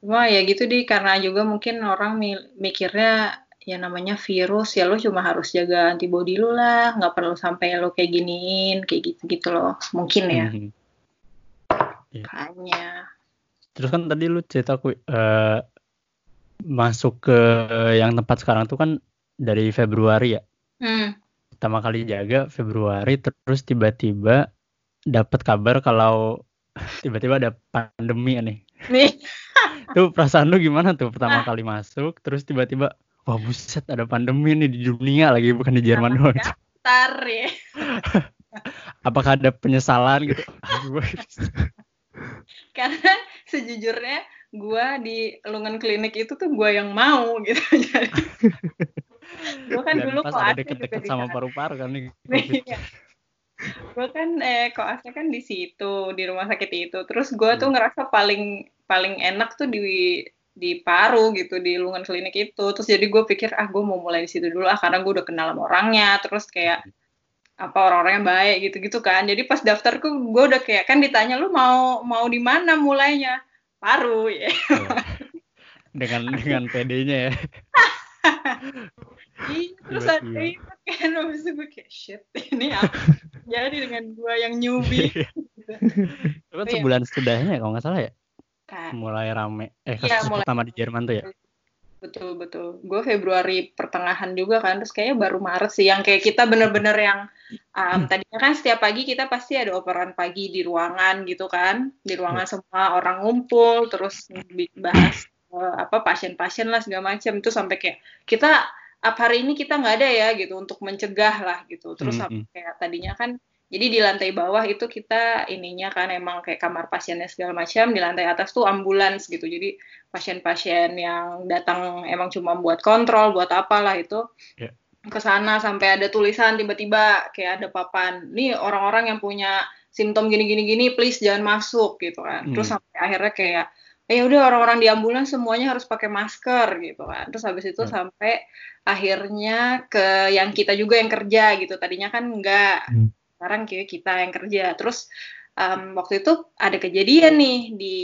Cuma ya gitu deh karena juga mungkin orang mi- mikirnya ya namanya virus ya lo cuma harus jaga antibody lu lah nggak perlu sampai lo kayak giniin kayak gitu gitu loh mungkin ya
Hmm.
makanya
Terus kan tadi lu cerita ku eh, masuk ke yang tempat sekarang tuh kan dari Februari ya.
hmm.
Pertama kali jaga Februari terus tiba-tiba dapat kabar kalau tiba-tiba ada pandemi nih.
nih
Tuh perasaan lu gimana tuh pertama kali masuk terus tiba-tiba wah buset ada pandemi nih di dunia lagi bukan di Jerman doang.
tar ya
Apakah ada penyesalan gitu?
Karena sejujurnya gua di lungan klinik itu tuh gua yang mau gitu jadi gua kan
dan
dulu
pas
koasnya
ada
juga
deket-deket sama paru-paru kan nih.
Iya. gue kan eh koasnya kan di situ di rumah sakit itu. Terus gue tuh
Hmm.
ngerasa paling paling enak tuh di di paru gitu di lungan klinik itu. Terus jadi gue pikir ah gue mau mulai di situ dulu ah karena gue udah kenal sama orangnya. Terus kayak apa orang-orangnya baik gitu-gitu kan. Jadi pas daftarku gue udah kayak kan ditanya lu mau mau di mana mulainya? Paru ya.
Dengan dengan PD-nya ya.
Iya, terus ada itu kan habis itu gue kayak shit ini apa jadi dengan gue yang newbie. Gitu.
Itu kan
Iya.
sebulan sesudahnya kalau nggak salah ya? Mulai rame. Eh
Iya,
kasus
mulai.
pertama di Jerman tuh ya?
Betul betul. Gue Februari pertengahan juga kan, terus kayaknya baru Maret sih yang kayak kita bener-bener yang um, tadinya kan setiap pagi kita pasti ada operan pagi di ruangan gitu kan, di ruangan semua orang ngumpul, terus bahas eh, apa pasien-pasien lah segala macam itu sampai kayak kita up hari ini kita nggak ada ya gitu untuk mencegah lah gitu. Terus
Mm-mm.
sampai kayak tadinya kan Jadi di lantai bawah itu kita ininya kan emang kayak kamar pasiennya segala macam, di lantai atas tuh ambulans gitu. Jadi pasien-pasien yang datang emang cuma buat kontrol, buat apalah itu yeah. ke sana sampai ada tulisan tiba-tiba kayak ada papan, nih orang-orang yang punya simptom gini-gini gini, please jangan masuk gitu kan. Hmm. Terus sampai akhirnya kayak ya udah orang-orang di ambulans semuanya harus pakai masker gitu kan. Terus habis itu hmm. sampai akhirnya ke yang kita juga yang kerja gitu. Tadinya kan enggak. Hmm sekarang kayak kita yang kerja terus um, waktu itu ada kejadian nih di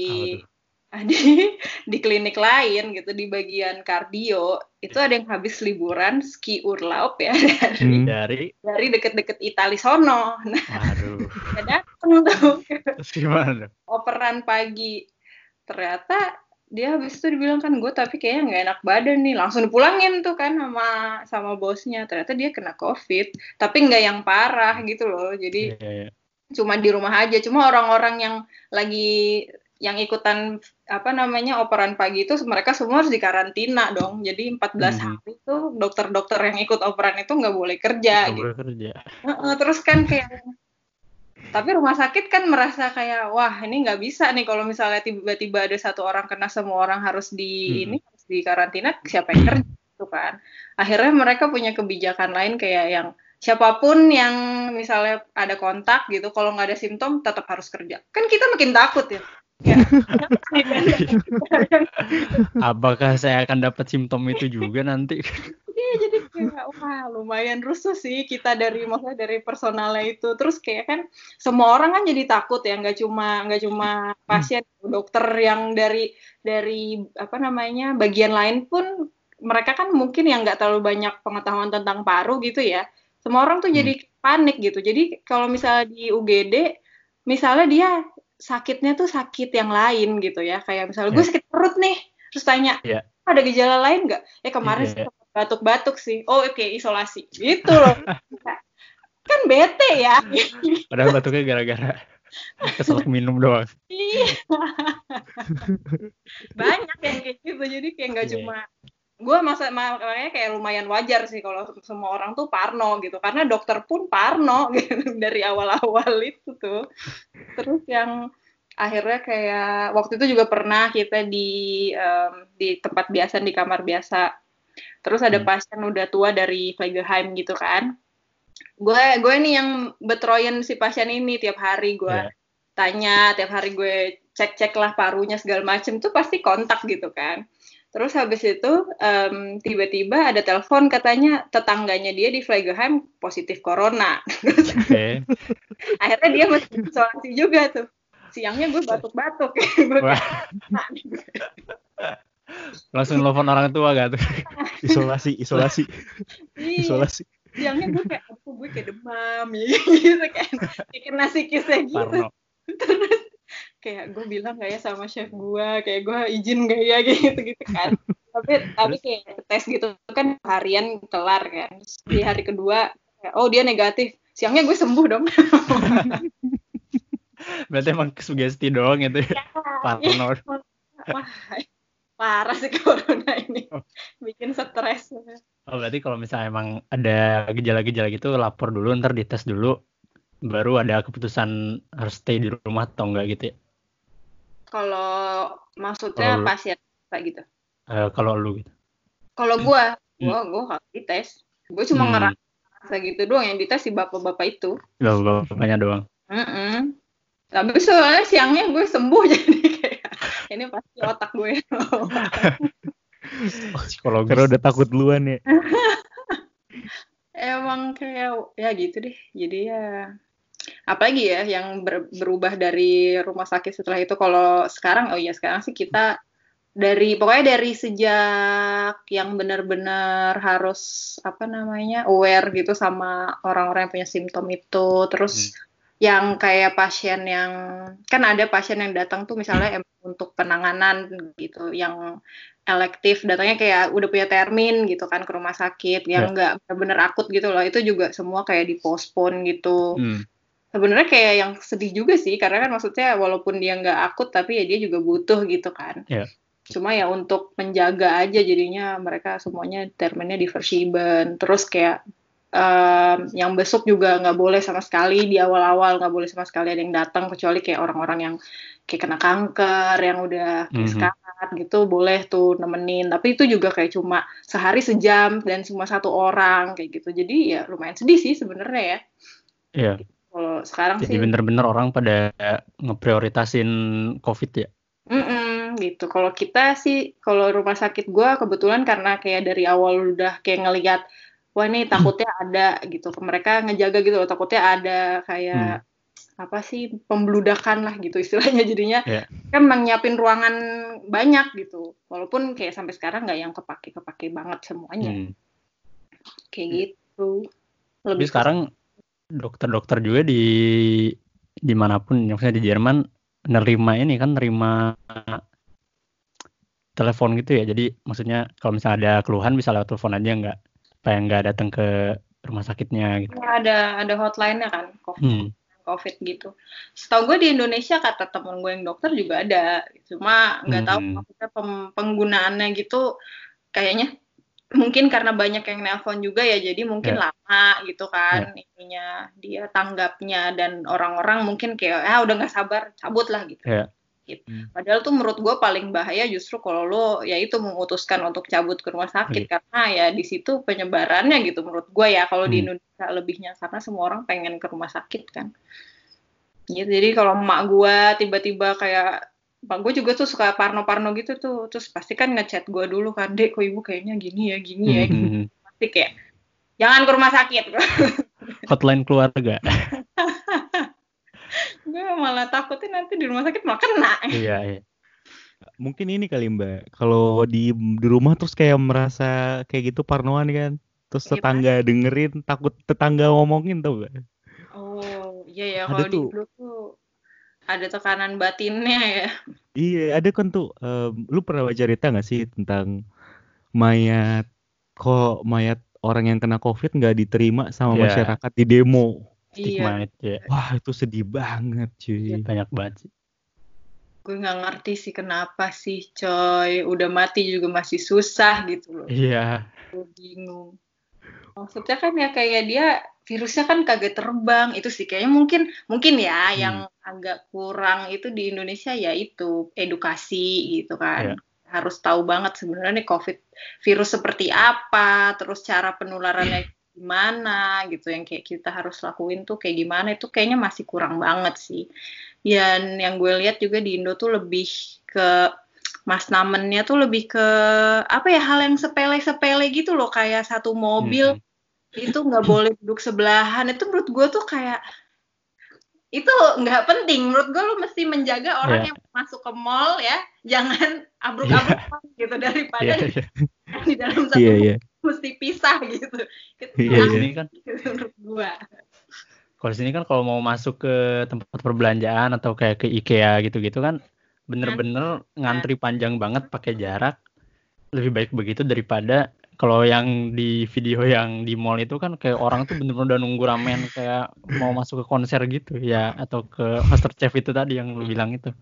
oh, di di klinik lain gitu di bagian kardio itu ada yang habis liburan ski urlaub ya dari hmm. dari dari deket-deket Itali sono nah Aduh. datang tuh gimana operan pagi ternyata dia habis itu dibilang kan gue tapi kayaknya nggak enak badan nih langsung dipulangin tuh kan sama sama bosnya ternyata dia kena covid tapi nggak yang parah gitu loh jadi yeah, yeah. cuma di rumah aja cuma orang-orang yang lagi yang ikutan apa namanya operan pagi itu mereka semua harus dikarantina dong jadi 14 hmm. hari itu dokter-dokter yang ikut operan itu nggak boleh kerja gak gitu boleh kerja. terus kan kayak tapi rumah sakit kan merasa kayak wah ini nggak bisa nih kalau misalnya tiba-tiba ada satu orang kena semua orang harus di hmm. ini harus di karantina siapa yang kerja itu kan akhirnya mereka punya kebijakan lain kayak yang siapa pun yang misalnya ada kontak gitu kalau nggak ada simptom tetap harus kerja kan kita makin takut ya Ya.
Apakah saya akan dapat simptom itu juga nanti?
Kayak wah lumayan rusuh sih kita dari maksudnya dari personalnya itu. Terus kayak kan semua orang kan jadi takut ya, nggak cuma nggak cuma pasien, dokter yang dari dari apa namanya bagian lain pun mereka kan mungkin yang nggak terlalu banyak pengetahuan tentang paru gitu ya. Semua orang tuh jadi hmm. panik gitu. Jadi kalau misalnya di UGD, misalnya dia sakitnya tuh sakit yang lain gitu ya kayak misalnya gue iya. sakit perut nih terus tanya yeah. ada gejala lain nggak ya kemarin yeah, yeah. Batuk-batuk sih. Oh oke okay, isolasi. Gitu loh. Kan bete ya.
Padahal batuknya gara-gara keselak minum doang. Iya.
Banyak yang kayak gitu. Jadi kayak nggak yeah. cuma gue masa makanya kayak lumayan wajar sih kalau semua orang tuh parno gitu. Karena dokter pun parno gitu dari awal-awal itu tuh. Terus yang akhirnya kayak waktu itu juga pernah kita di um, di tempat biasa di kamar biasa terus ada hmm. pasien udah tua dari Flegelheim gitu kan gue gue nih yang betroyen si pasien ini tiap hari gue yeah. tanya tiap hari gue cek cek lah parunya segala macem tuh pasti kontak gitu kan Terus habis itu um, tiba-tiba ada telepon katanya tetangganya dia di Flegelheim positif corona. Okay. Akhirnya dia masih isolasi juga tuh. Siangnya gue batuk-batuk.
Langsung telepon orang tua gak tuh?
isolasi, isolasi.
Iya. isolasi. Siangnya gue kayak aku gue kayak demam gitu kan. Kayak kena sikisnya gitu. Parno. Terus kayak gue bilang gak ya sama chef gue kayak gue izin gak ya gitu gitu kan tapi tapi kayak tes gitu kan harian kelar kan Terus di hari kedua oh dia negatif siangnya gue sembuh dong
berarti emang sugesti doang itu ya, parno
ya. wah parah sih corona ini oh. bikin stres
oh berarti kalau misalnya emang ada gejala-gejala gitu lapor dulu ntar dites dulu baru ada keputusan harus stay di rumah atau enggak gitu ya
kalau maksudnya kalo pasien kayak gitu.
Uh, kalau lu gitu.
Kalau gua, hmm. gua gua harus dites. Gua cuma hmm. ngerasa gitu doang yang dites si bapak-bapak itu.
Bapak-bapaknya doang.
Mm -mm. Tapi soalnya siangnya gue sembuh jadi kayak ini pasti otak gue.
psikologis. Karena udah takut duluan ya.
Emang kayak ya gitu deh. Jadi ya apalagi ya yang ber, berubah dari rumah sakit setelah itu kalau sekarang oh iya sekarang sih kita dari pokoknya dari sejak yang benar-benar harus apa namanya aware gitu sama orang-orang yang punya simptom itu terus hmm. Yang kayak pasien yang kan ada pasien yang datang tuh misalnya hmm. untuk penanganan gitu yang elektif datangnya kayak udah punya termin gitu kan ke rumah sakit yang enggak ya. benar-benar akut gitu loh itu juga semua kayak dipospon gitu hmm sebenarnya kayak yang sedih juga sih karena kan maksudnya walaupun dia nggak akut tapi ya dia juga butuh gitu kan yeah. cuma ya untuk menjaga aja jadinya mereka semuanya terminnya diversiben terus kayak um, yang besok juga nggak boleh sama sekali di awal-awal nggak boleh sama sekali ada yang datang kecuali kayak orang-orang yang kayak kena kanker yang udah
Mhm.
sekarat gitu boleh tuh nemenin tapi itu juga kayak cuma sehari sejam dan cuma satu orang kayak gitu jadi ya lumayan sedih sih sebenarnya ya
Iya.
kalau sekarang
Jadi
sih
bener-bener orang pada ngeprioritasin COVID ya.
Mm-mm, gitu. Kalau kita sih, kalau rumah sakit gua kebetulan karena kayak dari awal udah kayak ngelihat, wah ini takutnya ada gitu. Mereka ngejaga gitu loh, takutnya ada kayak apa sih pembludakan lah gitu istilahnya. Jadinya
Iya.
kan emang nyiapin ruangan banyak gitu. Walaupun kayak sampai sekarang nggak yang kepake-kepake banget semuanya.
Hmm.
Kayak gitu.
Tapi
Lebih ke-
sekarang dokter-dokter juga di di mana pun, maksudnya di Jerman nerima ini kan nerima telepon gitu ya. Jadi maksudnya kalau misalnya ada keluhan bisa lewat telepon aja nggak, supaya nggak datang ke rumah sakitnya gitu.
ada ada hotline-nya kan, COVID.
Hmm.
COVID gitu. Setahu gue di Indonesia kata temen gue yang dokter juga ada, cuma nggak tahu
Hmm.
maksudnya pem- penggunaannya gitu kayaknya mungkin karena banyak yang nelpon juga ya, jadi mungkin
Ya.
lama gitu kan ininya dia tanggapnya dan orang-orang mungkin kayak ah udah nggak sabar cabut lah gitu.
Ya.
Gitu.
Hmm.
Padahal tuh menurut gue paling bahaya justru kalau lo ya itu memutuskan untuk cabut ke rumah sakit
Iya.
karena ya di situ penyebarannya gitu menurut gue ya kalau di
Hmm.
Indonesia lebihnya karena semua orang pengen ke rumah sakit kan. Gitu. Jadi kalau emak gue tiba-tiba kayak Pak gue juga tuh suka parno-parno gitu tuh, terus pasti kan ngechat gue dulu kan, dek kok ibu kayaknya gini ya, gini ya, gitu.
Hmm.
pasti kayak jangan ke rumah sakit.
Hotline keluarga.
gue malah takutnya nanti di rumah sakit malah kena.
iya, iya.
Mungkin ini kali Mbak, kalau di di rumah terus kayak merasa kayak gitu parnoan kan. Terus
Gimana?
tetangga dengerin, takut tetangga ngomongin tuh Mbak.
Oh iya ya
Ada
kalau di
tuh.
Ada tekanan batinnya ya.
Iya, ada kan tuh. em, lu pernah baca cerita nggak sih tentang mayat kok mayat orang yang kena COVID nggak diterima sama
Iya.
masyarakat di demo?
Stigma
Iya,
itu ya.
Wah, itu sedih banget, cuy.
Banyak banget sih.
gue nggak ngerti sih kenapa sih coy, udah mati juga masih susah gitu loh.
Iya.
Gue bingung. Maksudnya kan ya kayak dia virusnya kan kagak terbang itu sih kayaknya mungkin mungkin ya
Hmm.
yang agak kurang itu di Indonesia ya itu edukasi gitu kan. Harus tahu banget sebenarnya nih COVID virus seperti apa, terus cara penularannya gimana gitu yang kayak kita harus lakuin tuh kayak gimana itu kayaknya masih kurang banget sih. Dan yang gue lihat juga di Indo tuh lebih ke mas namennya tuh lebih ke apa ya hal yang sepele-sepele gitu loh kayak satu mobil
Hmm.
itu nggak boleh duduk sebelahan itu menurut gue tuh kayak itu nggak penting menurut gue lo mesti menjaga orang
Iya.
yang masuk ke mall ya jangan abruk-abruk gitu daripada
Iya, iya.
di dalam satu
Iya,
mobil
iya.
Mesti pisah gitu itu
Iya, iya.
sini kan
menurut gue
Kalau sini kan kalau mau masuk ke tempat perbelanjaan atau kayak ke IKEA gitu-gitu kan bener-bener ngantri panjang banget pakai jarak. Lebih baik begitu daripada kalau yang di video yang di mall itu kan kayak orang tuh bener-bener udah nunggu ramen kayak mau masuk ke konser gitu ya atau ke Master Chef itu tadi yang lu bilang itu.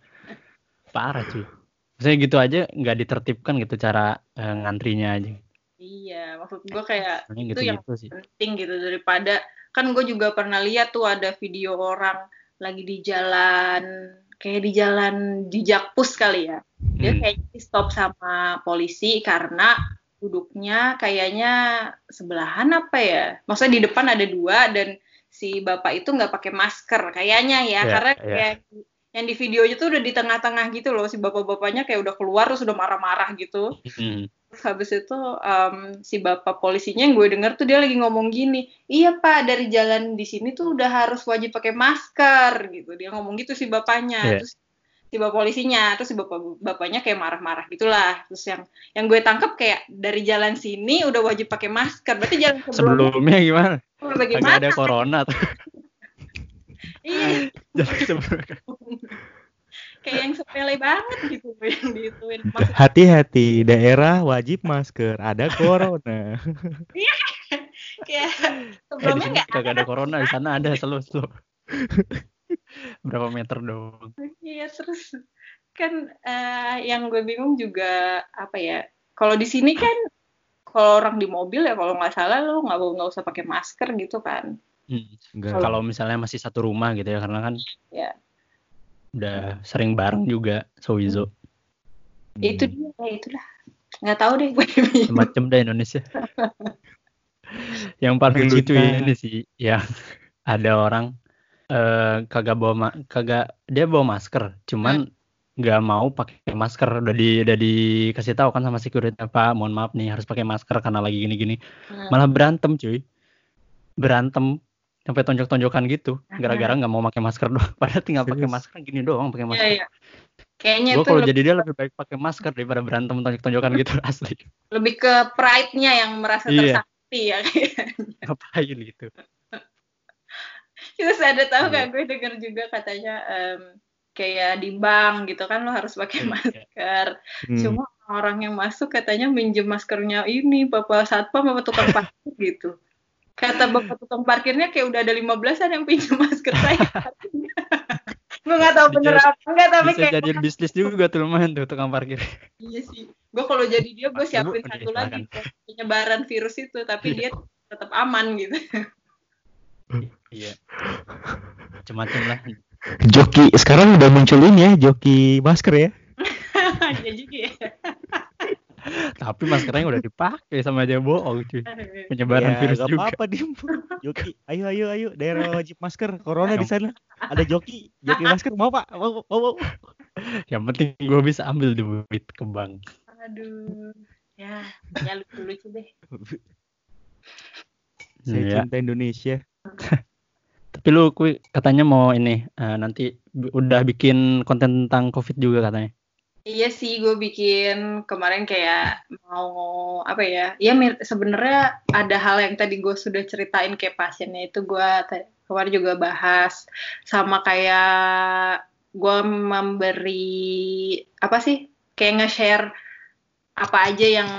Parah cuy. Maksudnya gitu aja nggak ditertibkan gitu cara eh, ngantrinya aja.
Iya maksud gue kayak
Sebenarnya
itu yang
gitu-gitu sih.
penting gitu daripada kan gue juga pernah lihat tuh ada video orang lagi di jalan kayak di jalan di Jakpus kali ya dia
Hmm.
kayak di stop sama polisi karena duduknya kayaknya sebelahan apa ya maksudnya di depan ada dua dan si bapak itu nggak pakai masker kayaknya ya
Iya,
karena
iya.
kayak yang di videonya tuh udah di tengah-tengah gitu loh si bapak-bapaknya kayak udah keluar terus udah marah-marah gitu
Hmm.
Habis itu em, si bapak polisinya yang gue denger tuh dia lagi ngomong gini, iya pak dari jalan di sini tuh udah harus wajib pakai masker gitu. Dia ngomong gitu si bapaknya.
Iya.
Terus si bapak polisinya, terus si bapak bapaknya kayak marah-marah gitulah. Terus yang yang gue tangkap kayak dari jalan sini udah wajib pakai masker. Berarti jalan sebelumnya
Sebelumnya gimana?
Bagaimana?
ada corona tuh.
Iya,
Jadi sebelumnya
kayak yang sepele banget gitu yang diituin. Maksud
Hati-hati, daerah wajib masker, ada corona.
kayak
Eh,
sebelumnya nggak
kagak ada corona, di sana ada slow slow. Berapa meter dong?
Iya terus kan eh, yang gue bingung juga apa ya kalau di sini kan kalau orang di mobil ya kalau nggak salah lo nggak nggak usah pakai masker gitu kan.
Hmm.
Enggak.
Kalau misalnya masih satu rumah gitu ya karena kan
Ya.
Udah sering bareng juga Sowizo.
Ya, itu dia, ya itulah. Nggak tahu deh gue.
Semacam deh Indonesia. yang paling lucu
Cinta.
ini sih yang ada orang eh kagak bawa ma- kagak dia bawa masker, cuman nggak mau pakai masker udah di udah dikasih tahu kan sama security Pak, mohon maaf nih harus pakai masker karena lagi gini-gini.
Hmm.
Malah berantem cuy. Berantem sampai tonjok-tonjokan gitu gara-gara nggak mau pakai masker doang. Padahal tinggal pakai masker gini doang pakai
Iya,
masker.
iya. Kayaknya
Gue kalau jadi dia lebih baik pakai masker daripada berantem tonjok-tonjokan gitu asli.
lebih ke pride-nya yang merasa
Iya.
tersakiti ya.
Ngapain gitu.
Terus ada tahu
Iya.
nggak gue denger juga katanya em, kayak di bank gitu kan lo harus pakai
Iya.
masker.
Hmm.
Cuma orang yang masuk katanya minjem maskernya ini bapak satpam sama tukang parkir gitu. Kata bapak tukang parkirnya kayak udah ada 15-an yang pinjam masker saya. gue nggak tahu bener
Bisa-
apa enggak tapi
Bisa
kayak
jadiin bisnis juga tuh lumayan tuh tukang parkir.
iya sih. Gue kalau jadi dia gue siapin satu lagi penyebaran virus itu tapi dia tetap aman gitu.
Iya. Macam-macam lah.
Joki sekarang udah muncul ini ya, joki masker ya.
jadi ya.
Tapi maskernya udah dipakai sama dia bohong cuy. Penyebaran
Ya,
virus
gak
juga.
apa-apa dim. Joki, ayo ayo ayo daerah wajib masker. Corona di sana. Ada joki, joki masker mau pak? Mau mau mau.
Yang penting gue bisa ambil duit ke bank.
Aduh. Ya, ya lucu-lucu deh.
Saya
Iya.
cinta Indonesia.
Tapi lu kui, katanya mau ini eh, nanti udah bikin konten tentang covid juga katanya.
Iya sih, gue bikin kemarin kayak mau apa ya? Ya mir- sebenarnya ada hal yang tadi gue sudah ceritain kayak pasiennya itu gue kemarin juga bahas sama kayak gue memberi apa sih? Kayak nge-share apa aja yang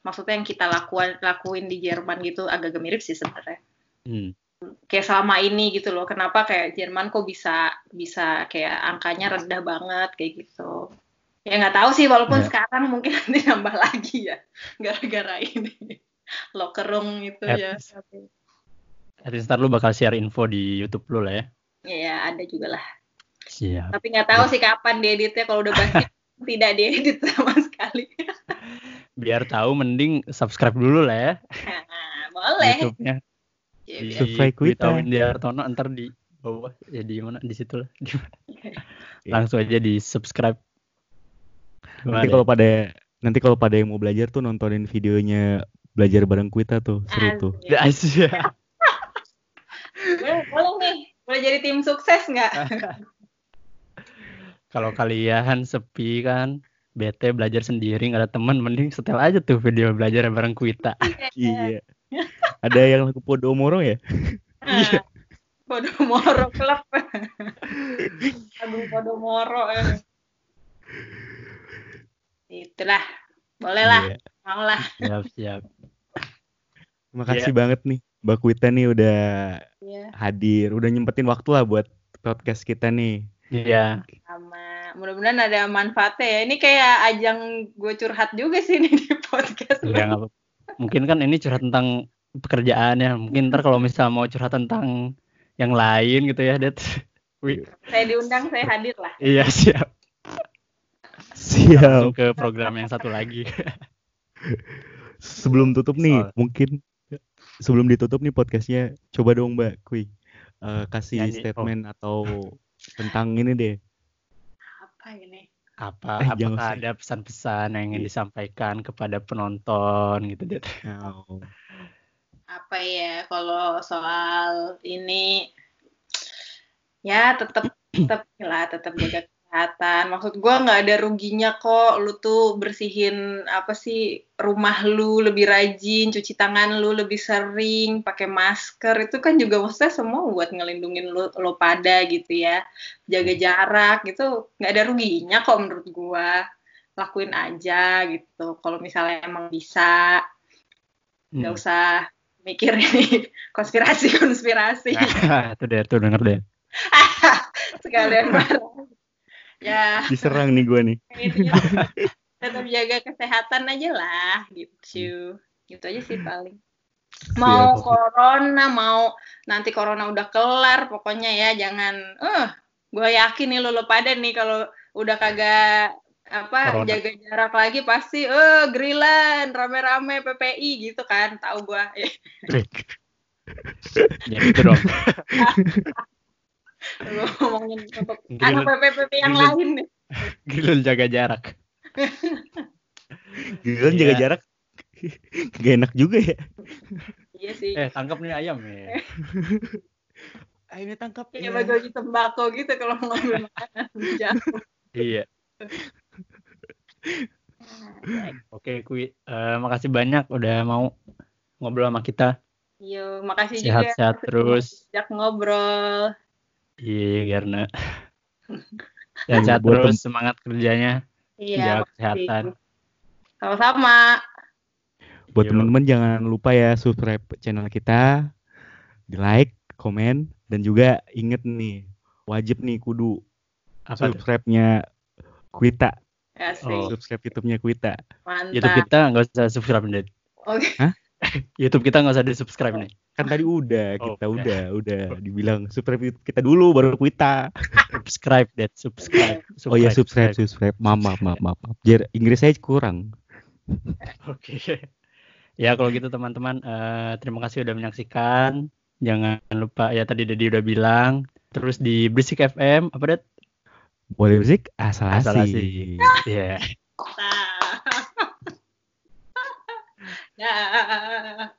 maksudnya yang kita lakukan lakuin di Jerman gitu agak-agak mirip sih sebenarnya.
Hmm.
kayak selama ini gitu loh kenapa kayak Jerman kok bisa bisa kayak angkanya rendah banget kayak gitu ya nggak tahu sih walaupun
Ya.
sekarang mungkin nanti nambah lagi ya gara-gara ini locker room itu
At
ya
At least ntar lu bakal share info di YouTube lu lah ya.
ya ada juga lah
Siap.
tapi nggak tahu sih kapan dieditnya kalau udah pasti tidak diedit sama sekali
Biar tahu mending subscribe dulu lah ya
nah, boleh
YouTube-nya.
Ya,
Di
Subscribe kita.
Wita Windiartono ntar di bawah ya di mana di situ lah. Di mana.
Iya.
Langsung aja di subscribe.
Nanti kalau pada nanti kalau pada yang mau belajar tuh nontonin videonya belajar bareng kita tuh seru tuh.
Asyik.
boleh, boleh nih boleh jadi tim sukses nggak
Kalau kalian sepi kan, bete belajar sendiri nggak ada teman, mending setel aja tuh video belajar bareng Kuita.
Iya. Ada yang lagu Podomoro ya?
Iya. Podomoro Club. Aduh Podomoro. eh. Itulah. Boleh lah.
Iya.
Mau lah.
Siap, siap.
Terima kasih banget nih Mbak Wita nih udah
Iya.
hadir, udah nyempetin waktu lah buat podcast kita nih.
Iya.
Sama. Mudah-mudahan ada manfaatnya ya. Ini kayak ajang gue curhat juga sih nih di podcast.
Iya, apa-apa. Mungkin kan ini curhat tentang pekerjaan ya. Mungkin ntar kalau misal mau curhat tentang yang lain gitu ya, Det.
Saya diundang, saya hadir lah.
iya siap.
Siap.
Langsung ke program yang satu lagi.
Sebelum tutup nih,
Soal-
mungkin sebelum ditutup nih podcastnya, coba dong Mbak Kui eh, kasih
Nyanyi.
statement atau tentang ini deh.
Apa ini?
Apa
Eh, jangan
apakah
sih.
ada pesan-pesan yang ingin disampaikan kepada penonton gitu, Det?
Oh.
Apa ya kalau soal ini ya tetap tetap lah tetap jaga kesehatan. Maksud gua nggak ada ruginya kok lu tuh bersihin apa sih rumah lu lebih rajin cuci tangan lu lebih sering pakai masker. Itu kan juga maksudnya semua buat ngelindungin lu lo pada gitu ya. Jaga jarak gitu nggak ada ruginya kok menurut gua. Lakuin aja gitu kalau misalnya emang bisa. Nggak
Hmm.
usah mikir ini konspirasi konspirasi
itu deh, tuh denger deh.
sekalian marah ya
Diserang nih gue nih.
intinya tetap jaga kesehatan aja lah gitu Gitu aja sih paling. Mau
Siap.
corona, mau nanti corona udah kelar, pokoknya ya jangan. Eh, gue yakin nih lo, lo pada nih kalau udah kagak apa
Corona.
jaga jarak lagi pasti eh grillan rame-rame PPI gitu kan tahu gua
Ya gitu dong.
Ngomongin untuk anak PPP yang lain nih
Grilun jaga jarak.
Gila jaga
Iya.
jarak. Gak enak juga ya.
iya sih
Eh, tangkap nih ayam ya.
Ayo tangkap.
kayak bagi-bagi tembakau gitu kalau mau ngambil makanan jauh
Iya. Oke, Kui. Eh, makasih banyak udah mau ngobrol sama kita.
Yo, makasih juga
Sehat-sehat terus.
sejak ngobrol.
Iya, karena
Buat
terus, semangat kerjanya,
Iya,
jaga kesehatan.
sama-sama.
Buat teman-teman jangan lupa ya subscribe channel kita, di like, komen, dan juga inget nih wajib nih kudu
Apa
subscribe-nya Kuita,
Asik,
Oh.
subscribe YouTube-nya Kuita.
mantap.
YouTube kita nggak usah subscribe nih.
Oke.
YouTube kita nggak usah di subscribe nih.
Kan tadi udah
Oh,
kita
udah.
udah udah dibilang subscribe kita dulu baru Kuita.
Subscribe, Dad. Subscribe.
Oh iya subscribe subscribe. Maaf maaf maaf maaf. Jar Inggris saya kurang.
Oke. Ya kalau gitu teman-teman, eh, terima kasih udah menyaksikan. Jangan lupa ya tadi Dedi udah bilang. Terus di Berisik FM apa Dad?
Boleh musik asal
Asal
asih.
Iya.
Nah. Yeah.